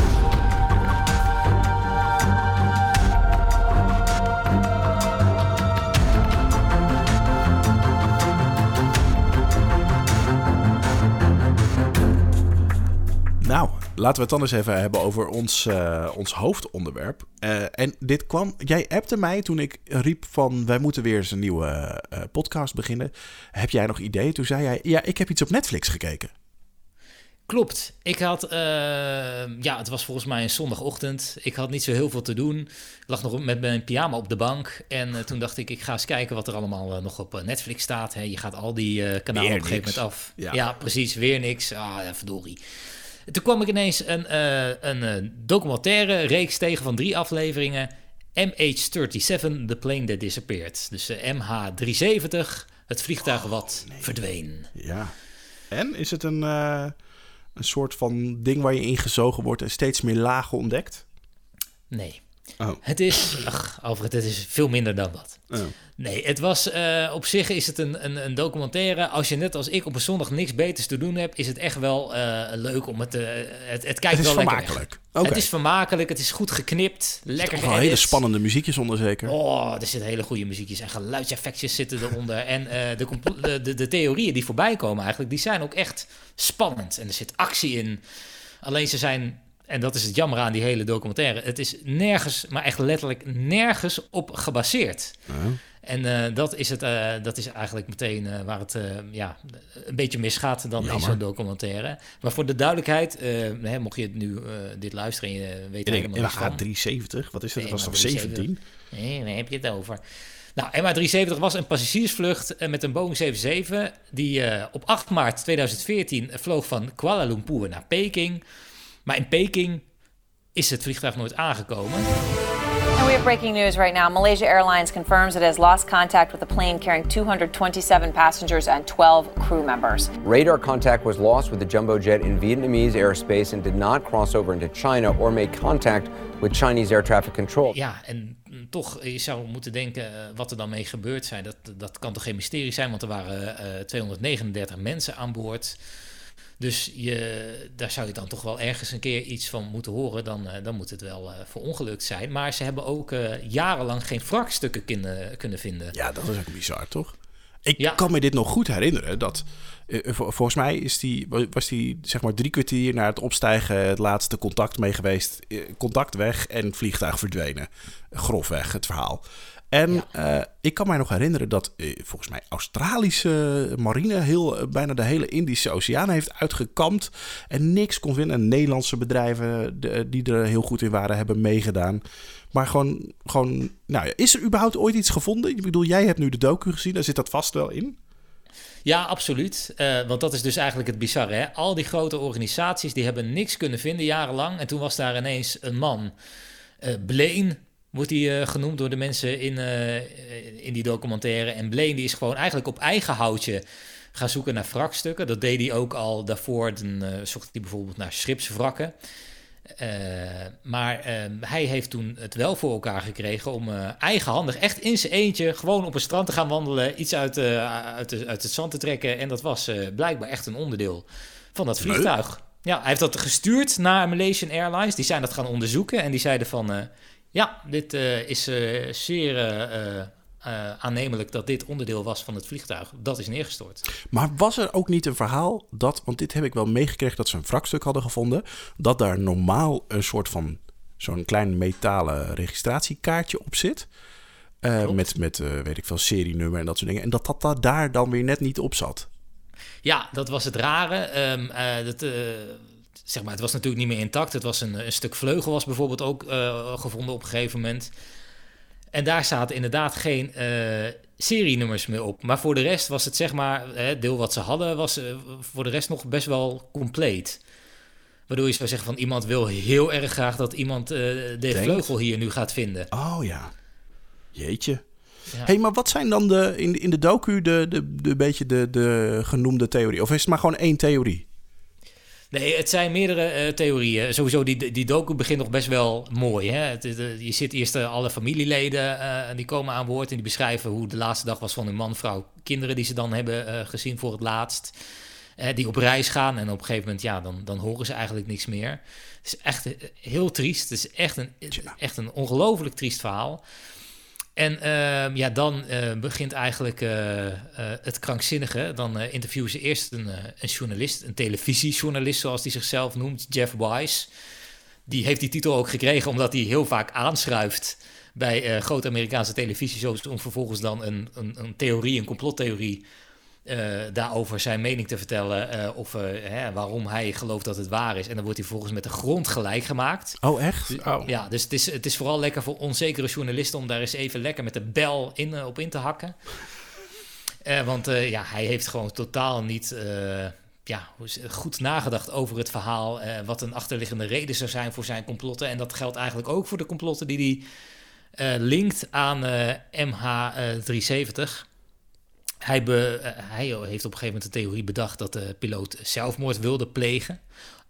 Nou, laten we het dan eens even hebben over ons, uh, ons hoofdonderwerp. Uh, en dit kwam, jij appte mij toen ik riep van wij moeten weer eens een nieuwe uh, podcast beginnen. Heb jij nog ideeën? Toen zei jij, ja, ik heb iets op Netflix gekeken. Klopt. Ik had, ja, het was volgens mij een zondagochtend. Ik had niet zo heel veel te doen. Ik lag nog met mijn pyjama op de bank. En toen dacht ik, ik ga eens kijken wat er allemaal nog op Netflix staat. Hè, je gaat al die kanalen op een gegeven moment af. Ja. ja. precies. Weer niks. Ah, ja, verdorie. Toen kwam ik ineens een, uh, een uh, documentaire reeks tegen van drie afleveringen. MH37, The Plane That Disappeared. Dus de uh, MH370, het vliegtuig wat oh, verdween. Ja. En is het een, uh, een soort van ding waar je ingezogen wordt en steeds meer lagen ontdekt? Nee. Oh. Het is, ach, Alfred, het is veel minder dan dat. Oh. Nee, het was uh, op zich is het een, een, een, documentaire. Als je net als ik op een zondag niks beters te doen hebt, is het echt wel uh, leuk om het, uh, het. Het kijkt het wel vermakelijk. Okay. Het is vermakelijk, het is goed geknipt, lekker Er hele spannende muziekjes onder zeker. Oh, er zitten hele goede muziekjes en geluidseffectjes zitten eronder. en de, de, de theorieën die voorbij komen eigenlijk, die zijn ook echt spannend. En er zit actie in. Alleen ze zijn en dat is het jammer aan die hele documentaire. Het is nergens, maar echt letterlijk nergens op gebaseerd. En uh, dat, is het, uh, dat is eigenlijk meteen uh, waar het ja, een beetje misgaat dan in zo'n documentaire. Maar voor de duidelijkheid, hè, mocht je nu dit luisteren en je weet en helemaal niet van... 370, wat is dat? Dat was toch 17? Nee, waar heb je het over? Nou, MH370 was een passagiersvlucht met een Boeing 77... die op 8 maart 2014 vloog van Kuala Lumpur naar Peking... Maar in Peking is het vliegtuig nooit aangekomen. And we have breaking news right now. Malaysia Airlines confirms it has lost contact with a plane carrying 227 passengers and 12 crew members. Radar contact was lost with the jumbo jet in Vietnamese airspace and did not cross over into China or make contact with Chinese air traffic control. Ja, en toch, je zou moeten denken eh, wat er dan mee gebeurd zijn. Dat, dat kan toch geen mysterie zijn, want er waren eh, 239 mensen aan boord. Dus je, daar zou je dan toch wel ergens een keer iets van moeten horen. Dan, eh, dan moet het wel eh, verongelukt zijn. Maar ze hebben ook eh, jarenlang geen wrakstukken kunnen, kunnen vinden. Ja, dat is ook bizar, toch? Ik Ja. kan me dit nog goed herinneren. Dat, volgens mij is die, was die zeg maar drie kwartier na het opstijgen het laatste contact mee geweest. Eh, Contact weg en vliegtuig verdwenen. Grofweg het verhaal. En eh, ik kan mij nog herinneren dat eh, volgens mij Australische marine heel, eh, bijna de hele Indische Oceaan heeft uitgekampt. En niks kon vinden. En Nederlandse bedrijven de- die er heel goed in waren, hebben meegedaan. Maar gewoon, gewoon nou ja, is er überhaupt ooit iets gevonden? Ik bedoel, jij hebt nu de docu gezien, daar zit dat vast wel in. Ja, absoluut. Eh, want dat is dus eigenlijk het bizarre. Hè? Al die grote organisaties die hebben niks kunnen vinden jarenlang. En toen was daar ineens een man. eh Blaine wordt hij eh, genoemd door de mensen in, in die documentaire. En Blaine die is gewoon eigenlijk op eigen houtje gaan zoeken naar wrakstukken. Dat deed hij ook al daarvoor. Dan zocht hij bijvoorbeeld naar schipswrakken. Eh, maar eh, hij heeft toen het wel voor elkaar gekregen om eh, eigenhandig, echt in zijn eentje, gewoon op een strand te gaan wandelen, iets uit, eh, uit, het zand te trekken. En dat was blijkbaar echt een onderdeel van dat vliegtuig. Ja, hij heeft dat gestuurd naar Malaysian Airlines. Die zijn dat gaan onderzoeken en die zeiden van, ja, dit is zeer eh, aannemelijk dat dit onderdeel was van het vliegtuig. Dat is neergestort. Maar was er ook niet een verhaal dat, want dit heb ik wel meegekregen dat ze een wrakstuk hadden gevonden, dat daar normaal een soort van zo'n klein metalen registratiekaartje op zit. Eh, met, met eh, weet ik veel, serienummer en dat soort dingen. En dat dat da- daar dan weer net niet op zat. Ja, dat was het rare. Ehm, eh, dat, zeg maar, het was natuurlijk niet meer intact. Het was een, een stuk vleugel was bijvoorbeeld ook gevonden op een gegeven moment. En daar zaten inderdaad geen eh, serienummers meer op. Maar voor de rest was het zeg maar, het deel wat ze hadden, was eh, voor de rest nog best wel compleet. Waardoor je zou zeggen van iemand wil heel erg graag dat iemand eh, de Denkt. vleugel hier nu gaat vinden. Oh ja. Jeetje. Ja. hey, maar wat zijn dan de, in, in de docu de, de, de beetje de, de genoemde theorie? Of is het maar gewoon één theorie? Nee, het zijn meerdere eh, theorieën. Sowieso, die, die docu begint nog best wel mooi. Hè? Het, eh, je ziet eerst eh, alle familieleden, en die komen aan boord... en die beschrijven hoe de laatste dag was van hun man, vrouw, kinderen... die ze dan hebben gezien voor het laatst. Die op reis gaan en op een gegeven moment, ja, dan, dan horen ze eigenlijk niks meer. Het is echt heel triest. Het is echt een, echt een ongelooflijk triest verhaal. En ehm, ja, dan eh, begint eigenlijk eh, eh, het krankzinnige. Dan interviewen ze eerst een, een journalist, een televisiejournalist zoals hij zichzelf noemt, Jeff Wise. Die heeft die titel ook gekregen omdat hij heel vaak aanschuift bij grote Amerikaanse televisieshows om vervolgens dan een, een, een theorie, een complottheorie eh, daarover zijn mening te vertellen eh, of eh, hè, waarom hij gelooft dat het waar is. En dan wordt hij vervolgens met de grond gelijk gemaakt. Oh, echt? Oh. Ja, dus het is, het is vooral lekker voor onzekere journalisten om daar eens even lekker met de bel in, op in te hakken. Want ja, hij heeft gewoon totaal niet ja, goed nagedacht over het verhaal. wat een achterliggende reden zou zijn voor zijn complotten. En dat geldt eigenlijk ook voor de complotten die hij linkt aan eh, MH370. Hij, be- eh, hij heeft op een gegeven moment de theorie bedacht dat de piloot zelfmoord wilde plegen.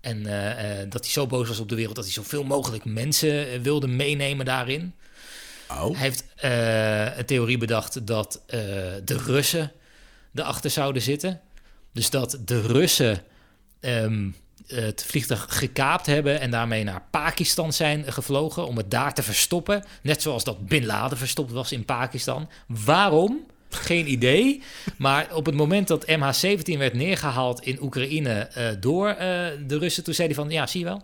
En eh, eh, dat hij zo boos was op de wereld dat hij zoveel mogelijk mensen wilde meenemen daarin. Oh. Hij heeft eh, een theorie bedacht dat de Russen erachter zouden zitten. Dus dat de Russen ehm, het vliegtuig gekaapt hebben en daarmee naar Pakistan zijn gevlogen om het daar te verstoppen. Net zoals dat Bin Laden verstopt was in Pakistan. Waarom? Geen idee. Maar op het moment dat MH17 werd neergehaald in Oekraïne eh, door eh, de Russen, toen zei hij van, ja, zie je wel.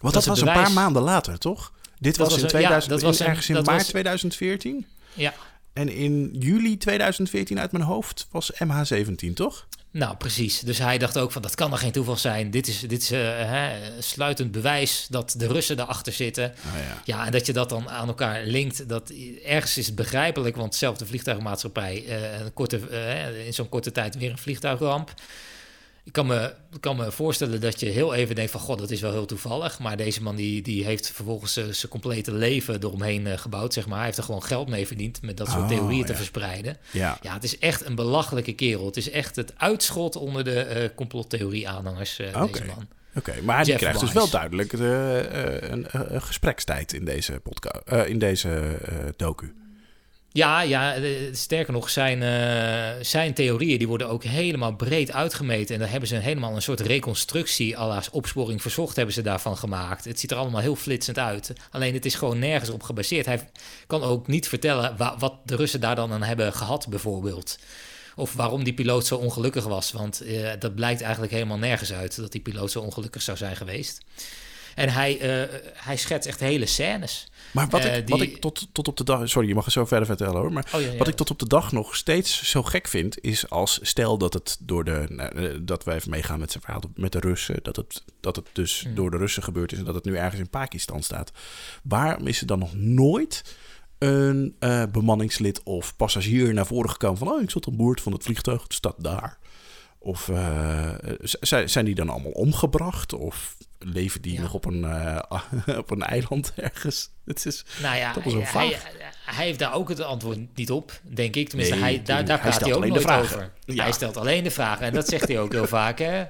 Want dat, is was een paar maanden later, toch? Dit Dat was, was in een- ja, 2000, dat was in- ergens in dat maart was- 2014. Ja, En in juli 2014 uit mijn hoofd was MH17, toch? Nou, precies. Dus hij dacht ook van, dat kan er geen toeval zijn. Dit is, dit is eh, hè, sluitend bewijs dat de Russen erachter zitten. Ah, ja. Ja, en dat je dat dan aan elkaar linkt, dat ergens is het begrijpelijk, want zelf de vliegtuigmaatschappij, eh, een korte, eh, in zo'n korte tijd weer een vliegtuigramp. Ik kan me, kan me voorstellen dat je heel even denkt van, god, dat is wel heel toevallig. Maar deze man die, die heeft vervolgens eh, zijn complete leven eromheen eh, gebouwd, zeg maar. Hij heeft er gewoon geld mee verdiend met dat soort Oh, theorieën te verspreiden. Ja. Ja, het is echt een belachelijke kerel. Het is echt het uitschot onder de complottheorie-aanhangers, eh, Oké. deze man. Oké, maar die Jeff krijgt dus wel duidelijk de, een, een gesprekstijd in deze podcast, in deze docu. Ja, ja, eh, sterker nog, zijn, eh, zijn theorieën die worden ook helemaal breed uitgemeten. En daar hebben ze helemaal een soort reconstructie, à opsporing verzocht, hebben ze daarvan gemaakt. Het ziet er allemaal heel flitsend uit. Alleen het is gewoon nergens op gebaseerd. Hij kan ook niet vertellen wa- wat de Russen daar dan aan hebben gehad, bijvoorbeeld. Of waarom die piloot zo ongelukkig was. Want eh, dat blijkt eigenlijk helemaal nergens uit dat die piloot zo ongelukkig zou zijn geweest. En hij, hij schetst echt hele scènes. Maar wat, Eh, ik, wat ik tot, tot op de dag... Sorry, je mag het zo verder vertellen hoor. Maar Oh, ja, ja. wat ik tot op de dag nog steeds zo gek vind... is als stel dat het door de... nou, eh, dat wij even meegaan met zijn verhaal met de Russen... dat het, dat het dus Hmm. door de Russen gebeurd is... en dat het nu ergens in Pakistan staat. Waarom is er dan nog nooit een eh, bemanningslid of passagier naar voren gekomen... van oh, ik zat aan boord van het vliegtuig, het staat daar... Of eh, z- zijn zijn die dan allemaal omgebracht? Of leven die Ja. nog op een, eh, op een eiland ergens? Het is, Nou ja, dat hij, vaag. hij, heeft daar ook het antwoord niet op, denk ik. Tenminste, Nee, hij, daar, daar Hij praat hij, ook nooit over. Ja. Hij stelt alleen de vragen. En dat zegt hij ook heel vaak, hè.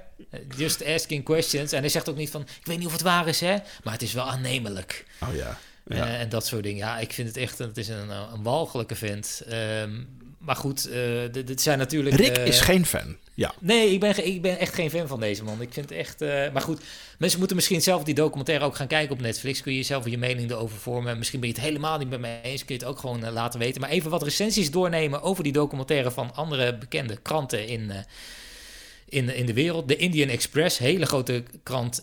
Just asking questions. En hij zegt ook niet van, ik weet niet of het waar is, hè. Maar het is wel aannemelijk. Oh ja. ja. Eh, en dat soort dingen. Ja, ik vind het echt, het is een, eh, een walgelijke vent. Ehm, maar goed, eh, dit zijn natuurlijk... Rick eh, is geen fan. Ja. Nee, ik ben, ik ben echt geen fan van deze man. Ik vind het echt... eh, maar goed, mensen moeten misschien zelf die documentaire ook gaan kijken op Netflix. Kun je zelf je mening erover vormen. Misschien ben je het helemaal niet met mij eens. Kun je het ook gewoon eh, laten weten. Maar even wat recensies doornemen over die documentaire van andere bekende kranten in... eh, in, in de wereld. De Indian Express, hele grote krant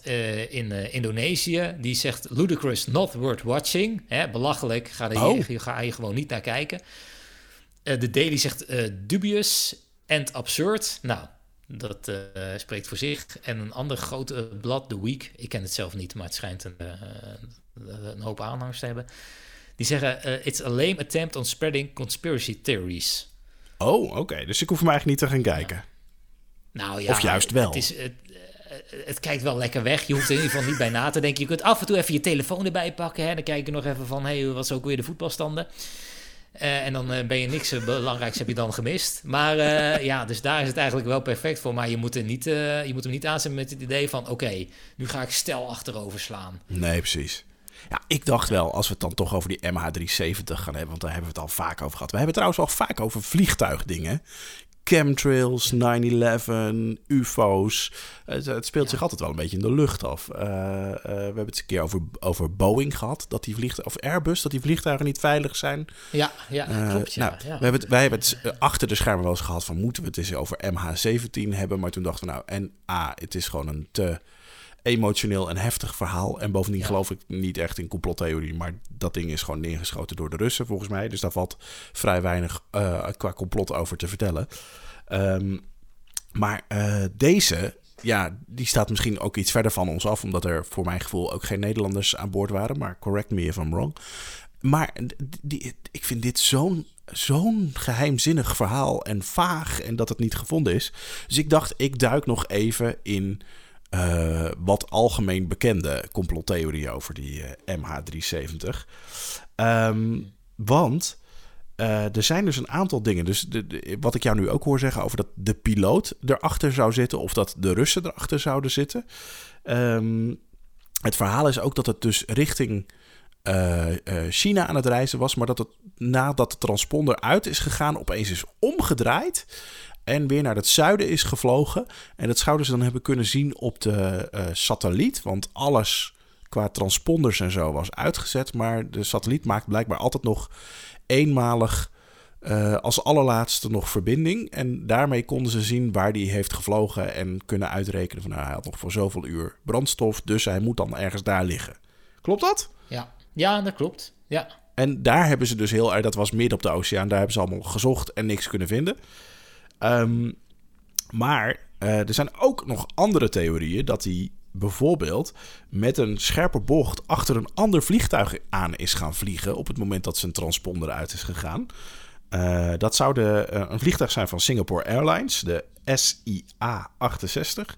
in Indonesië, die zegt ludicrous not worth watching. Hè, belachelijk, ga, er Oh. hier, ga je gewoon niet naar kijken. De Daily zegt dubious and absurd. Nou, dat eh, spreekt voor zich. En een ander groot blad, The Week, ik ken het zelf niet, maar het schijnt een, eh, een hoop aanhangers te hebben. Die zeggen, eh, it's a lame attempt on spreading conspiracy theories. Oh, oké. Dus ik hoef hem eigenlijk niet te gaan kijken. Nou ja, Of juist wel. Het, is, het, het kijkt wel lekker weg. Je hoeft er in ieder geval niet bij na te denken. Je kunt af en toe even je telefoon erbij pakken. Hè? Dan kijk je nog even van, hey, wat is ook weer de voetbalstanden? Eh, en dan eh, ben je niks eh, belangrijks heb je dan gemist. Maar ja, dus daar is het eigenlijk wel perfect voor. Maar je moet, er niet, je moet hem niet aanzetten met het idee van... oké, nu ga ik stel achterover slaan. Nee, precies. Ja, ik dacht wel, als we het dan toch over die MH370 gaan hebben, want daar hebben we het al vaak over gehad. We hebben het trouwens al vaak over vliegtuigdingen. Chemtrails, 9-11, UFO's. Het, het speelt zich altijd wel een beetje in de lucht af. Eh, eh, we hebben het een keer over, over Boeing gehad, dat die vliegtuigen, of Airbus, dat die vliegtuigen niet veilig zijn. Ja, ja Eh, klopt. Ja, nou, ja. we hebben het, wij hebben het achter de schermen wel eens gehad van moeten we het eens over MH17 hebben. Maar toen dachten we nou, en A, het is gewoon een te emotioneel en heftig verhaal. En bovendien Ja. geloof ik niet echt in complottheorie. Maar dat ding is gewoon neergeschoten door de Russen volgens mij. Dus daar valt vrij weinig eh, qua complot over te vertellen. Ehm, maar eh, deze, ja, die staat misschien ook iets verder van ons af. Omdat er voor mijn gevoel ook geen Nederlanders aan boord waren. Maar correct me if I'm wrong. Maar die, ik vind dit zo'n zo'n geheimzinnig verhaal en vaag en dat het niet gevonden is. Dus ik dacht, ik duik nog even in eh, wat algemeen bekende complottheorieën over die eh, MH370. Ehm, want eh, er zijn dus een aantal dingen. Dus de, wat ik jou nu ook hoor zeggen over dat de piloot erachter zou zitten of dat de Russen erachter zouden zitten. Ehm, het verhaal is ook dat het dus richting China aan het reizen was, maar dat het nadat de transponder uit is gegaan, opeens is omgedraaid en weer naar het zuiden is gevlogen. En dat zouden ze dan hebben kunnen zien op de eh, satelliet, want alles qua transponders en zo was uitgezet, maar de satelliet maakt blijkbaar altijd nog eenmalig eh, als allerlaatste nog verbinding. En daarmee konden ze zien waar die heeft gevlogen en kunnen uitrekenen van nou, hij had nog voor zoveel uur brandstof, dus hij moet dan ergens daar liggen. Klopt dat? ja. ja, dat klopt. Ja. En daar hebben ze dus heel erg, dat was midden op de oceaan, daar hebben ze allemaal gezocht en niks kunnen vinden. Ehm, maar eh, er zijn ook nog andere theorieën dat hij bijvoorbeeld met een scherpe bocht achter een ander vliegtuig aan is gaan vliegen op het moment dat zijn transponder uit is gegaan. Eh, dat zou de, eh, een vliegtuig zijn van Singapore Airlines, de SIA-68.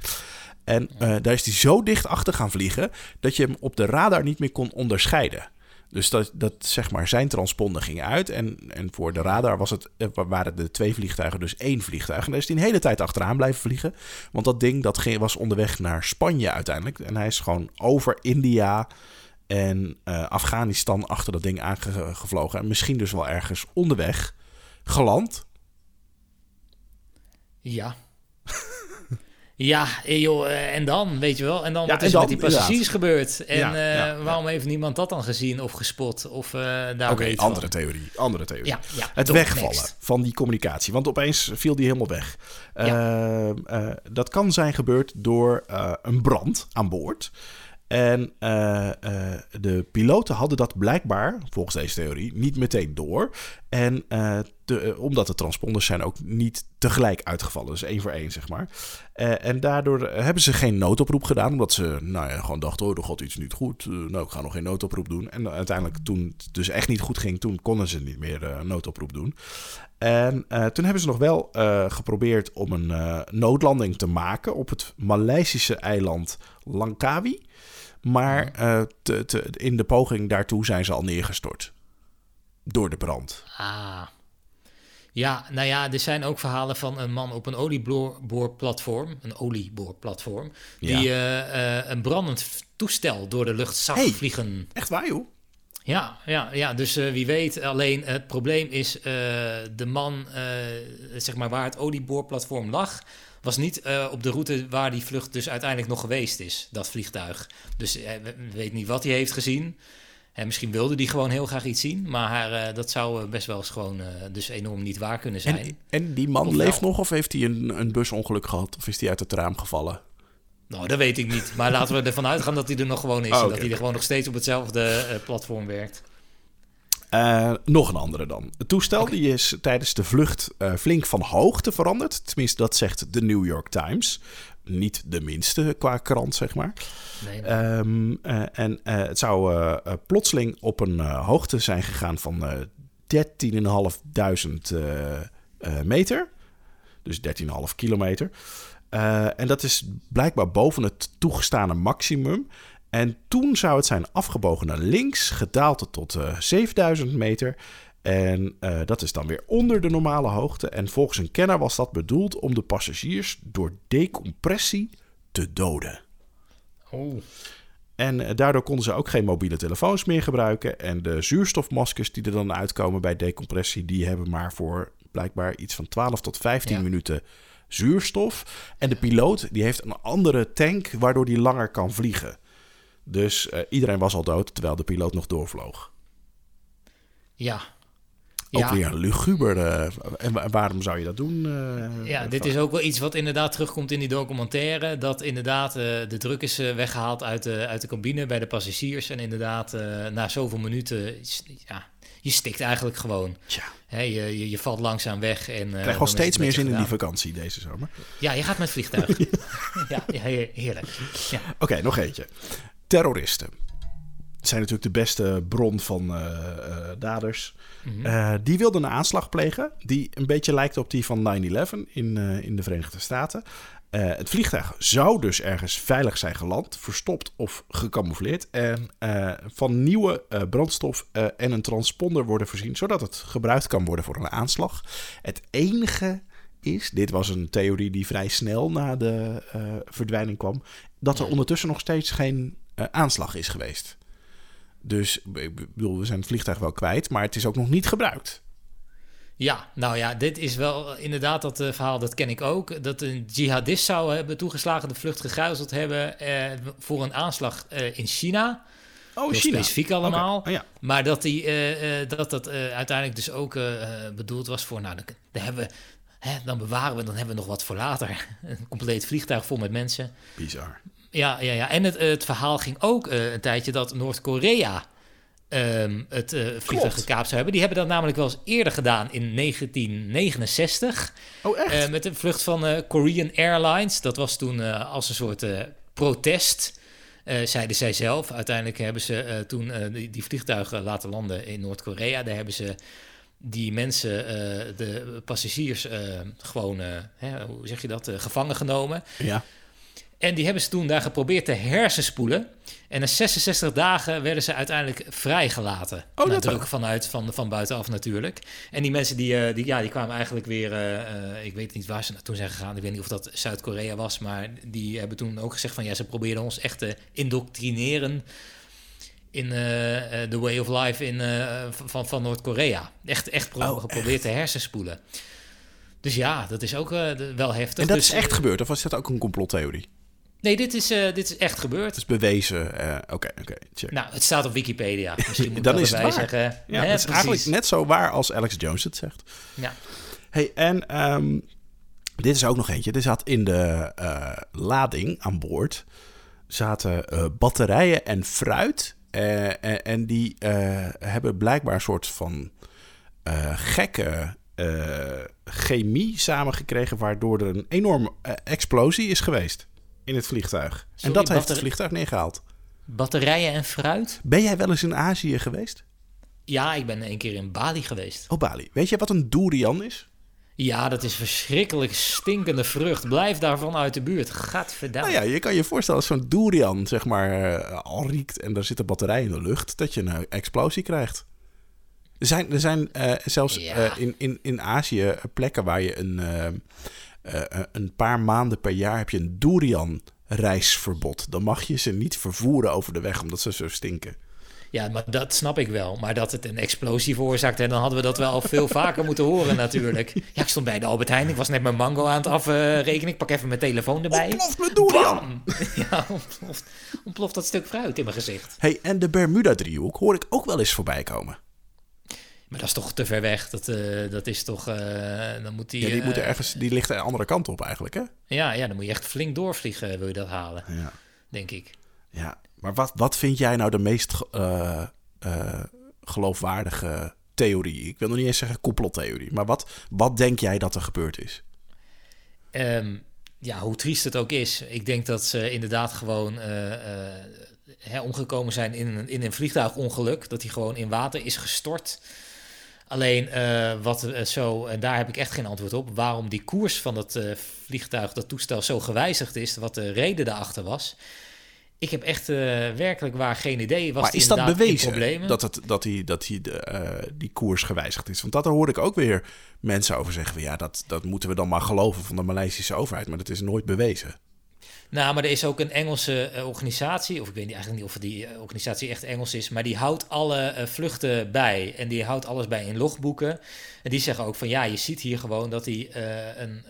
En daar is hij zo dicht achter gaan vliegen dat je hem op de radar niet meer kon onderscheiden. Dus dat, dat zeg maar zijn transponder ging uit. En, en voor de radar was het, eh, waren de twee vliegtuigen dus één vliegtuig. En daar is hij een hele tijd achteraan blijven vliegen. Want dat ding dat ging, was onderweg naar Spanje uiteindelijk. En hij is gewoon over India en eh, Afghanistan achter dat ding aangevlogen. En misschien dus wel ergens onderweg geland. Ja. Ja, eh, joh, eh, en dan, weet je wel. En dan, Ja, wat is er dan, met die passagiers inderdaad. gebeurd? En Ja, eh, waarom heeft niemand dat dan gezien of gespot? Of eh daar Oké, van? andere theorie. Andere theorie. Het top, wegvallen next. van die communicatie. Want opeens viel die helemaal weg. Dat kan zijn gebeurd door een brand aan boord. En de piloten hadden dat blijkbaar, volgens deze theorie, niet meteen door. En eh, de- eh, omdat de transponders zijn ook niet tegelijk uitgevallen. Dus één voor één, zeg maar. Eh, en daardoor hebben ze geen noodoproep gedaan. Omdat ze nou ja, gewoon dachten, oh, er gaat iets niet goed. Eh, nou, ik ga nog geen noodoproep doen. En uiteindelijk, toen het dus echt niet goed ging, toen konden ze niet meer eh, noodoproep doen. En eh, toen hebben ze nog wel eh, geprobeerd om een eh, noodlanding te maken op het Maleisische eiland Langkawi. Maar eh, te, te- in de poging daartoe zijn ze al neergestort. Door de brand. Ah. Ja, nou ja, er zijn ook verhalen van een man op een olieboorplatform, een olieboorplatform, Ja. die eh, eh, een brandend toestel door de lucht zag Hey. vliegen. Echt waar, joh? Ja, ja, ja, dus eh, wie weet. Alleen het probleem is, de man, zeg maar, waar het olieboorplatform lag, was niet op de route waar die vlucht dus uiteindelijk nog geweest is, dat vliegtuig. Dus we weten niet wat hij heeft gezien. En misschien wilde hij gewoon heel graag iets zien, maar eh, dat zou eh, best wel eens gewoon eh, dus enorm niet waar kunnen zijn. En, en die man Of leeft nog of heeft hij een, een busongeluk gehad? Of is hij uit het raam gevallen? Nou, dat weet ik niet. Maar laten we ervan uitgaan dat hij er nog gewoon is. Oh, en oké. dat hij er gewoon nog steeds op hetzelfde platform werkt. Nog een andere dan. Het toestel die is tijdens de vlucht flink van hoogte veranderd. Tenminste, dat zegt de New York Times. Niet de minste qua krant, zeg maar. Nee, nee. Ehm, eh, en eh, het zou eh, plotseling op een hoogte zijn gegaan van eh 13.500 eh, eh, meter. Dus 13,5 kilometer. En dat is blijkbaar boven het toegestane maximum. En toen zou het zijn afgebogen naar links, gedaald tot eh 7000 meter. En eh, dat is dan weer onder de normale hoogte. En volgens een kenner was dat bedoeld om de passagiers door decompressie te doden. Oh. En eh, daardoor konden ze ook geen mobiele telefoons meer gebruiken. En de zuurstofmaskers die er dan uitkomen bij decompressie, die hebben maar voor blijkbaar iets van 12 tot 15 Ja. minuten zuurstof. En de piloot die heeft een andere tank waardoor die langer kan vliegen. Dus eh, iedereen was al dood terwijl de piloot nog doorvloog. Ja. Ook ja. weer een luguber. eh, en wa- waarom zou je dat doen? eh, Ja, dit is ook wel iets wat inderdaad terugkomt in die documentaire. Dat inderdaad eh, de druk is eh, weggehaald uit de, uit de cabine bij de passagiers. En inderdaad, na zoveel minuten, ja, je stikt eigenlijk gewoon. Tja, Hè, je, je, je valt langzaam weg. En, krijg wel steeds meer zin in die vakantie deze zomer. Ja, je gaat met vliegtuig. ja, ja, he- heerlijk. Ja. Oké, nog eentje. Terroristen. Zijn natuurlijk de beste bron van eh, eh, daders. Mhm. Eh, die wilden een aanslag plegen die een beetje lijkt op die van 9-11 in, in de Verenigde Staten. Het vliegtuig zou dus ergens veilig zijn geland, verstopt of gecamoufleerd. En van nieuwe brandstof en een transponder worden voorzien, zodat het gebruikt kan worden voor een aanslag. Het enige is, dit was een theorie die vrij snel na de verdwijning kwam, dat er ondertussen nog steeds geen aanslag is geweest. Dus ik bedoel, we zijn het vliegtuig wel kwijt, maar het is ook nog niet gebruikt. Ja, nou ja, dit is wel inderdaad dat eh, verhaal, dat ken ik ook. Dat een jihadist zou hebben toegeslagen, de vlucht gegruiseld hebben eh, voor een aanslag eh, in China. Oh, Heel China. specifiek allemaal. Oh, ja. Maar dat die, dat, dat uiteindelijk dus ook bedoeld was voor, nou, dan, dan hebben we, hè, dan bewaren we, dan hebben we nog wat voor later. Een compleet vliegtuig vol met mensen. Bizar. Ja, ja, ja. En het, het verhaal ging ook eh, een tijdje dat Noord-Korea ehm, het eh, vliegtuig gekaapt zou hebben. Die hebben dat namelijk wel eens eerder gedaan in 1969. Oh, echt? Eh, met een vlucht van eh, Korean Airlines. Dat was toen eh, als een soort eh, protest, eh, zeiden zij zelf. Uiteindelijk hebben ze eh, toen eh, die, die vliegtuigen laten landen in Noord-Korea. Daar hebben ze die mensen, eh, de passagiers, eh, gewoon, eh, hè, hoe zeg je dat, eh, gevangen genomen. ja. En die hebben ze toen daar geprobeerd te hersenspoelen. En na 66 dagen werden ze uiteindelijk vrijgelaten. dat ook. vanuit van, van buitenaf natuurlijk. En die mensen die, eh, die, ja, die kwamen eigenlijk weer... eh, eh, ik weet niet waar ze naartoe zijn gegaan. Ik weet niet of dat Zuid-Korea was. Maar die hebben toen ook gezegd van... Ja, ze probeerden ons echt te indoctrineren... in eh, the way of life in, van, van Noord-Korea. Echt, echt Oh, geprobeerd te hersenspoelen. Dus ja, dat is ook wel heftig. En dat Dus, is echt gebeurd, of was dat ook een complottheorie? Nee, dit is, eh, dit is echt gebeurd. Het is bewezen. eh, Oké, oké, check. Nou, het staat op Wikipedia. Misschien moet Dan ik is dat het erbij waar. zeggen. Ja, het is eigenlijk net zo waar als Alex Jones het zegt. Ja. Hey, en ehm, dit is ook nog eentje. Er zat in de eh, lading aan boord zaten batterijen en fruit. En, en die hebben blijkbaar een soort van gekke chemie samengekregen... waardoor er een enorme explosie is geweest in het vliegtuig. en dat heeft het vliegtuig neergehaald. Batterijen en fruit? Ben jij wel eens in Azië geweest? Ja, ik ben een keer in Bali geweest. Oh, Bali. Weet je wat een durian is? Ja, dat is verschrikkelijk stinkende vrucht. Blijf daarvan uit de buurt. Gadverdamme. Nou ja, je kan je voorstellen als zo'n durian zeg maar eh, al riekt en daar zit een batterij in de lucht, dat je een explosie krijgt. Er zijn, er zijn eh, zelfs Ja. eh, in, in, in Azië plekken waar je een, eh, een paar maanden per jaar heb je een durian reisverbod. Dan mag je ze niet vervoeren over de weg omdat ze zo stinken. Ja, maar dat snap ik wel. Maar dat het een explosie veroorzaakt, hè, dan hadden we dat wel al veel vaker moeten horen natuurlijk. Ja, ik stond bij de Albert Heijn. Ik was net mijn mango aan het afrekenen. ik pak even mijn telefoon erbij. Ontploft mijn durian! Ja, ontploft, ontploft dat stuk fruit in mijn gezicht. Hey, en de Bermuda-driehoek hoor ik ook wel eens voorbij komen. Maar dat is toch te ver weg. Dat, eh, dat is toch... eh, dan moet die, Ja, die, eh, moeten ergens, die ligt de andere kant op eigenlijk, hè? Ja, ja, dan moet je echt flink doorvliegen, wil je dat halen, Ja. denk ik. Ja, maar wat, wat vind jij nou de meest ge- eh, eh, geloofwaardige theorie? Ik wil nog niet eens zeggen complottheorie, maar wat, wat denk jij dat er gebeurd is? Ehm, ja, hoe triest het ook is. Ik denk dat ze inderdaad gewoon eh, eh, hè, omgekomen zijn in een, in een vliegtuigongeluk. Dat hij gewoon in water is gestort. Alleen eh, wat eh, zo, en daar heb ik echt geen antwoord op, waarom die koers van dat eh, vliegtuig, dat toestel zo gewijzigd is, wat de reden daarachter was. Ik heb echt eh, werkelijk waar geen idee. Was maar is dat bewezen dat, het, dat, die, dat die, de, eh, die koers gewijzigd is? Want dat hoor ik ook weer mensen over zeggen. Ja, dat, dat moeten we dan maar geloven van de Maleisische overheid, maar dat is nooit bewezen. Nou, maar er is ook een Engelse eh, organisatie, of ik weet niet, eigenlijk niet of die eh, organisatie echt Engels is, maar die houdt alle eh, vluchten bij en die houdt alles bij in logboeken. En die zeggen ook van ja, je ziet hier gewoon dat hij een,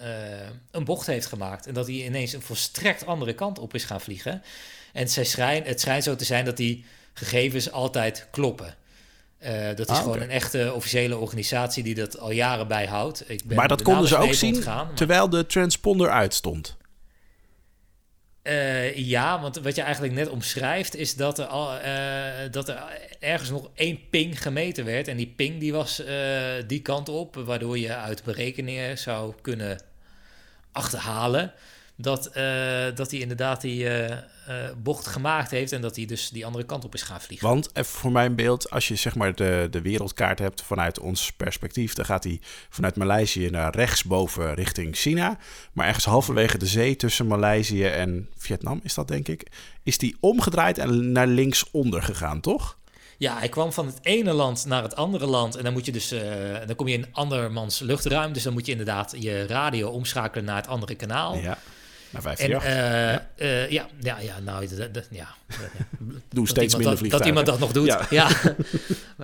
een bocht heeft gemaakt en dat hij ineens een volstrekt andere kant op is gaan vliegen. En zij schijn, het schijnt zo te zijn dat die gegevens altijd kloppen. Dat is Ah, gewoon een echte officiële organisatie die dat al jaren bijhoudt. Ik ben maar dat de konden ze ook zien maar- terwijl de transponder uitstond. Eh, ja, want wat je eigenlijk net omschrijft is dat er, al, eh, dat er ergens nog één ping gemeten werd. En die ping die was eh, die kant op, waardoor je uit berekeningen zou kunnen achterhalen dat, eh, dat hij inderdaad die eh, eh, bocht gemaakt heeft en dat hij dus die andere kant op is gaan vliegen. Want even voor mijn beeld, als je zeg maar de, de wereldkaart hebt vanuit ons perspectief, dan gaat hij vanuit Maleisië naar rechtsboven richting China. Maar ergens halverwege de zee tussen Maleisië en Vietnam is dat denk ik, is die omgedraaid en naar linksonder gegaan, toch? Ja, hij kwam van het ene land naar het andere land. En dan moet je dus, eh, dan kom je in andermans luchtruim. Dus dan moet je inderdaad je radio omschakelen naar het andere kanaal. Ja, En 548. eh, ja. eh, ja, ja, ja, nou, dat, dat- ja. Doe dat steeds minder dat, vliegtuigen. dat iemand dat nog doet. Ja. Ja.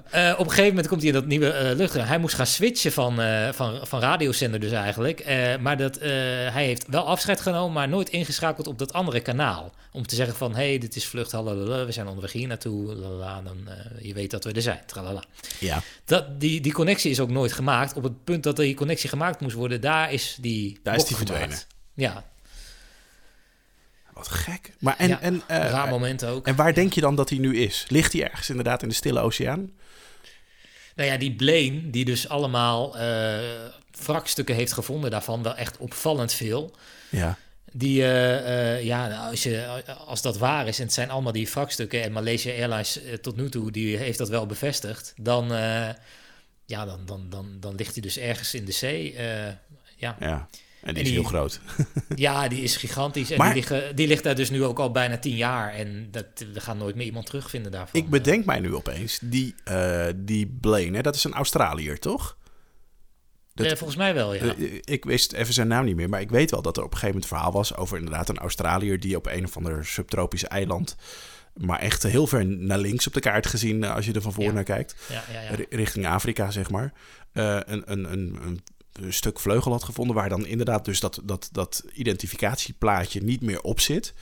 Eh, op een gegeven moment komt hij in dat nieuwe luchtruim. Hij moest gaan switchen van, van, van radiozender dus eigenlijk. Maar dat, hij heeft wel afscheid genomen, maar nooit ingeschakeld op dat andere kanaal. Om te zeggen van, hé, hey, dit is vlucht, halalala, we zijn onderweg hier naartoe, lalala, dan je weet dat we er zijn, tralala. Ja. Dat, die, die connectie is ook nooit gemaakt. Op het punt dat die connectie gemaakt moest worden, daar is die Daar is die verdwenen. gemaakt. Ja, Wat gek. Maar en, Ja, en, eh, een raar moment ook. en waar denk je dan dat hij nu is? Ligt hij ergens inderdaad in de Stille Oceaan? Nou ja, die Blaine, die dus allemaal eh wrakstukken heeft gevonden daarvan, wel echt opvallend veel. Ja. Die, eh, eh, ja, nou, als, je, als dat waar is en het zijn allemaal die wrakstukken en Malaysia Airlines tot nu toe, die heeft dat wel bevestigd, dan, eh, ja, dan, dan, dan, dan ligt hij dus ergens in de zee. eh, ja. ja. En die En is heel groot. Ja, die is gigantisch. En Maar- die, liggen, die ligt daar dus nu ook al bijna tien jaar. En dat, we gaan nooit meer iemand terugvinden daarvan. Ik bedenk mij nu opeens, die, eh, die Blaine, hè, dat is een Australiër, toch? dat- Eh, volgens mij wel, ja. Eh, ik wist even zijn naam niet meer, maar ik weet wel dat er op een gegeven moment verhaal was over inderdaad een Australiër die op een of ander subtropisch eiland, maar echt heel ver naar links op de kaart gezien als je er van voor Ja. naar kijkt, ja, ja, ja. ri- richting Afrika zeg maar, een, een, een stuk vleugel had gevonden waar dan inderdaad dus dat, dat, dat identificatieplaatje niet meer op zit.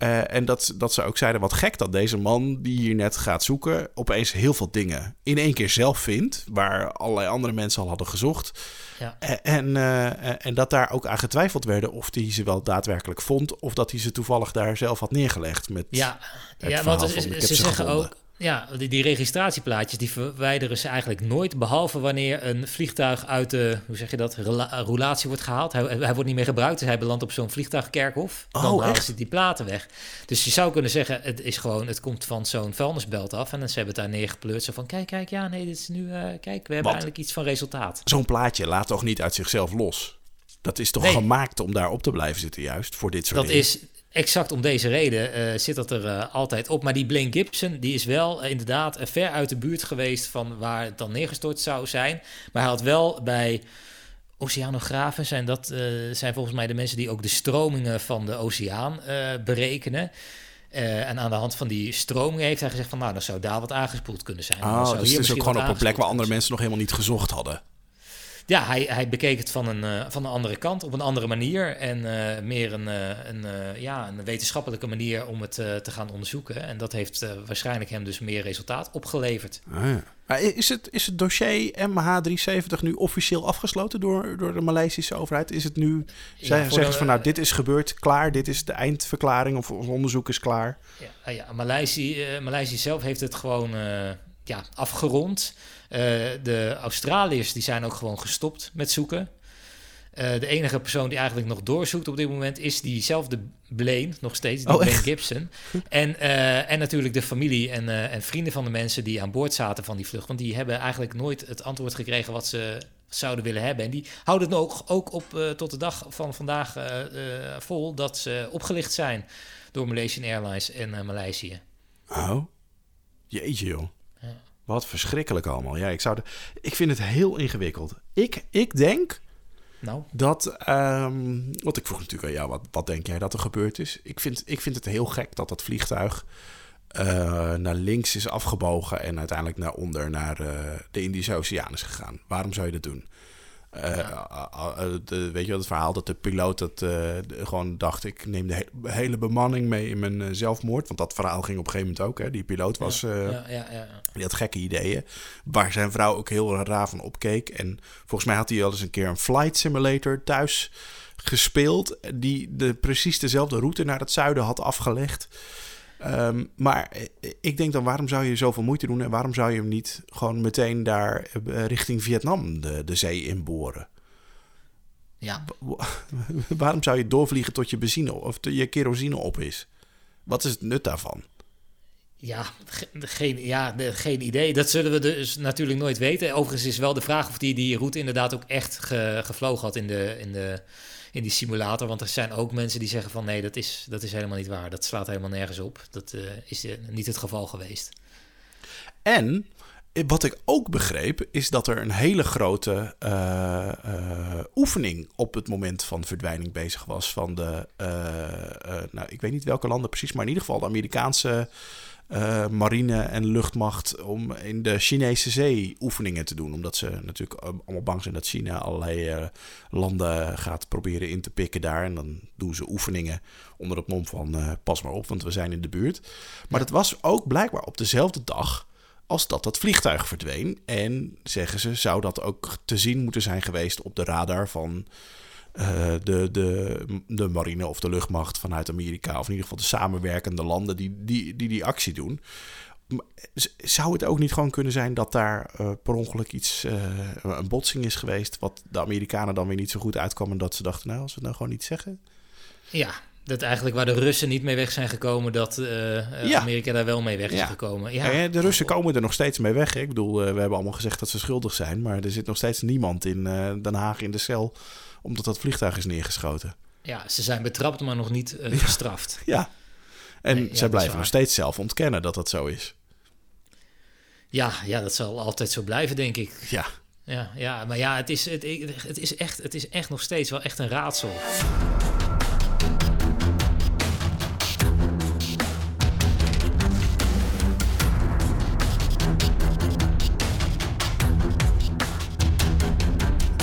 Eh, en dat, dat ze ook zeiden, wat gek dat deze man die hier net gaat zoeken... opeens heel veel dingen in één keer zelf vindt... waar allerlei andere mensen al hadden gezocht. Ja. Eh, En, eh, en dat daar ook aan getwijfeld werden of hij ze wel daadwerkelijk vond... of dat hij ze toevallig daar zelf had neergelegd. Met Ja, ja want ze, zeggen ook... Ja, die, die registratieplaatjes die verwijderen ze eigenlijk nooit... behalve wanneer een vliegtuig uit de, hoe zeg je dat, roulatie wordt gehaald. Hij, hij wordt niet meer gebruikt, dus hij belandt op zo'n vliegtuigkerkhof. Dan Oh, halen echt? ze die platen weg. Dus je zou kunnen zeggen, het is gewoon, het komt van zo'n vuilnisbelt af... en dan ze hebben het daar neergepleurd. Zo van, kijk, kijk, ja, nee, dit is nu... eh, kijk, we hebben eigenlijk iets van resultaat. Zo'n plaatje laat toch niet uit zichzelf los? Dat is toch Nee. gemaakt om daar op te blijven zitten juist, voor dit soort Dat dingen? is exact om deze reden eh, zit dat er eh, altijd op. Maar die Blaine Gibson, die is wel eh, inderdaad ver uit de buurt geweest van waar het dan neergestort zou zijn. Maar hij had wel bij oceanografen, zijn dat zijn volgens mij de mensen die ook de stromingen van de oceaan berekenen. En aan de hand van die stromingen heeft hij gezegd van nou, dan zou daar wat aangespoeld kunnen zijn. Dan zou dus hier het is ook gewoon op een plek waar andere mensen nog helemaal niet gezocht hadden. Ja, hij, hij bekeek het van een, eh, van een andere kant, op een andere manier. En eh, meer een, eh, een, ja, een wetenschappelijke manier om het te gaan onderzoeken. En dat heeft waarschijnlijk hem dus meer resultaat opgeleverd. Ah, ja. Maar is het, is het dossier MH370 nu officieel afgesloten door, door de Maleisische overheid? Is het nu, Ja, zeggen ze van nou, dit is gebeurd, klaar, dit is de eindverklaring of ons onderzoek is klaar? Ja, ah ja Maleisië, Maleisië zelf heeft het gewoon ja, afgerond. Eh, de Australiërs die zijn ook gewoon gestopt met zoeken. Eh, de enige persoon die eigenlijk nog doorzoekt op dit moment is diezelfde Blaine, nog steeds, die Oh, Blaine echt? Gibson. En, eh, en natuurlijk de familie en, en vrienden van de mensen die aan boord zaten van die vlucht. Want die hebben eigenlijk nooit het antwoord gekregen wat ze zouden willen hebben. En die houden het ook, ook op tot de dag van vandaag vol dat ze opgelicht zijn door Malaysian Airlines en Maleisië. Oh, jeetje joh. Wat verschrikkelijk allemaal. Ja, ik, zou de, ik vind het heel ingewikkeld. Ik, ik denk Nou, dat, ehm, want ik vroeg natuurlijk aan jou, wat, wat denk jij dat er gebeurd is? Ik vind, ik vind het heel gek dat dat vliegtuig eh, naar links is afgebogen en uiteindelijk naar onder naar eh, de Indische Oceaan is gegaan. Waarom zou je dat doen? Eh, eh, de, weet je wel, het verhaal dat de piloot dat, eh, gewoon dacht... ik neem de he- hele bemanning mee in mijn eh, zelfmoord. Want dat verhaal ging op een gegeven moment ook. Hè. Die piloot was... eh, ja, ja, ja. die had gekke ideeën. Waar zijn vrouw ook heel raar van opkeek. En volgens mij had hij al eens een keer een flight simulator thuis gespeeld. Die de, precies dezelfde route naar het zuiden had afgelegd. Ehm, maar ik denk dan, waarom zou je zoveel moeite doen? En waarom zou je hem niet gewoon meteen daar eh, richting Vietnam de, de zee inboren? ja. waarom zou je doorvliegen tot je benzine of je kerosine op is? Wat is het nut daarvan? Ja, ge- geen, ja geen idee. Dat zullen we dus natuurlijk nooit weten. Overigens is wel de vraag of die die route inderdaad ook echt ge- gevlogen had in, de, in, de, in die simulator. Want er zijn ook mensen die zeggen van nee, dat is, dat is helemaal niet waar. Dat slaat helemaal nergens op. Dat eh, is eh, niet het geval geweest. En eh, wat ik ook begreep, is dat er een hele grote oefening op het moment van verdwijning bezig was van de, nou ik weet niet welke landen precies, maar in ieder geval de Amerikaanse eh, marine en luchtmacht om in de Chinese zee oefeningen te doen. Omdat ze natuurlijk allemaal bang zijn dat China allerlei eh, landen gaat proberen in te pikken daar. En dan doen ze oefeningen onder het mom van eh, pas maar op, want we zijn in de buurt. Maar dat was ook blijkbaar op dezelfde dag als dat dat vliegtuig verdween. En zeggen ze, zou dat ook te zien moeten zijn geweest op de radar van eh, de, de, de marine of de luchtmacht vanuit Amerika. Of in ieder geval de samenwerkende landen die die, die, die actie doen. Zou het ook niet gewoon kunnen zijn dat daar eh, per ongeluk iets, eh, een botsing is geweest, wat de Amerikanen dan weer niet zo goed uitkwam en dat ze dachten, nou, als we het nou gewoon niet zeggen. Ja, dat eigenlijk waar de Russen niet mee weg zijn gekomen, dat Ja. Amerika daar wel mee weg is Ja. gekomen. Ja. Eh, de Russen komen er nog steeds mee weg. Ik bedoel, we hebben allemaal gezegd dat ze schuldig zijn, maar er zit nog steeds niemand in Den Haag in de cel Omdat dat vliegtuig is neergeschoten. Ja, ze zijn betrapt, maar nog niet uh, gestraft. Ja. En Nee, zij blijven nog steeds zelf ontkennen dat dat zo is. Ja, ja, dat zal altijd zo blijven, denk ik. Ja. Ja, ja maar ja, het is, het, het, is echt, het is echt nog steeds wel echt een raadsel.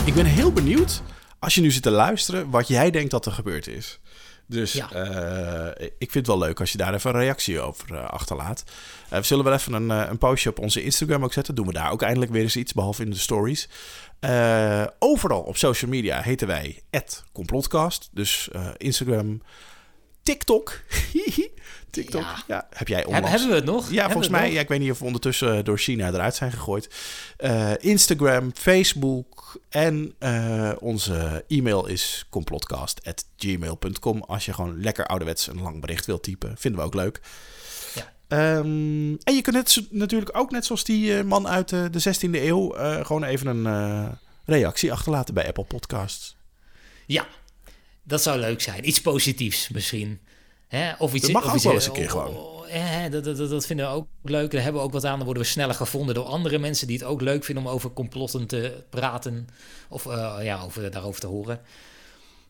Ik ben heel benieuwd, als je nu zit te luisteren, wat jij denkt dat er gebeurd is. Dus Ja. eh, ik vind het wel leuk als je daar even een reactie over eh, achterlaat. Eh, we zullen wel even een, een postje op onze Instagram ook zetten. Doen we daar ook eindelijk weer eens iets, behalve in de stories. Overal op social media heten wij @complotcast. Dus Instagram, TikTok. TikTok. Ja. Ja. heb jij onlangs... hebben we het nog? Ja, Hebben volgens het mij. Ja, ik weet niet of we ondertussen door China eruit zijn gegooid. Eh, Instagram, Facebook en eh, onze e-mail is complotcast.gmail.com. Als je gewoon lekker ouderwets een lang bericht wilt typen, vinden we ook leuk. Ja. Ehm, en je kunt net, zo- natuurlijk ook, net zoals die eh, man uit eh, de 16e eeuw, eh, gewoon even een eh, reactie achterlaten bij Apple Podcasts. Ja, dat zou leuk zijn. Iets positiefs misschien. Hè? Of iets, Dat mag of ook iets, wel eens een keer oh, gewoon. oh, hè, dat, dat, dat, dat vinden we ook leuk. Daar hebben we ook wat aan. Dan worden we sneller gevonden door andere mensen die het ook leuk vinden om over complotten te praten. Of eh, ja, over, daarover te horen.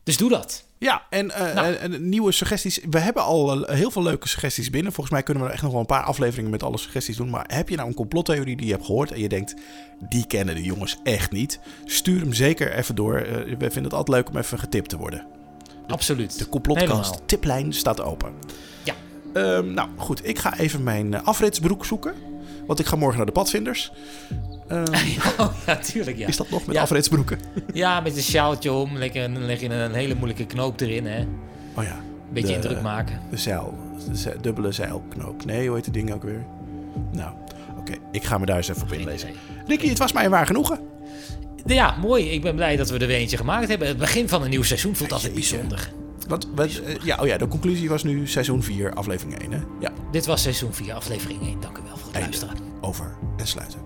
Dus doe dat. Ja, en, eh, Nou. en- nieuwe suggesties. We hebben al eh, heel veel leuke suggesties binnen. Volgens mij kunnen we echt nog wel een paar afleveringen met alle suggesties doen. Maar heb je nou een complottheorie die je hebt gehoord en je denkt, die kennen de jongens echt niet? Stuur hem zeker even door. We vinden het altijd leuk om even getipt te worden. Absoluut. De complotcast Helemaal. tiplijn staat open. Ja. Ehm, nou goed, ik ga even mijn eh, afritsbroek zoeken. Want ik ga morgen naar de padvinders. Ehm, Oh, ja, tuurlijk. Ja. Is dat nog met Ja. afritsbroeken? Ja, met een sjaaltje om. Lekker, dan leg je een hele moeilijke knoop erin. Hè. Oh ja. beetje De- indruk maken. De zeil. De dubbele zeilknoop. Nee, hoe heet die ding ook weer? Nou, oké. Ik ga me daar eens even op inlezen. Ricky, het was mij een waar genoegen. Ja, mooi. Ik ben blij dat we er weer eentje gemaakt hebben. Het begin van een nieuw seizoen voelt altijd bijzonder. Wat, wat, eh, ja, oh ja, de conclusie was nu seizoen 4, aflevering 1. Hè? Ja, Dit was seizoen 4, aflevering 1. Dank u wel voor het einde. luisteren. Over en sluiten.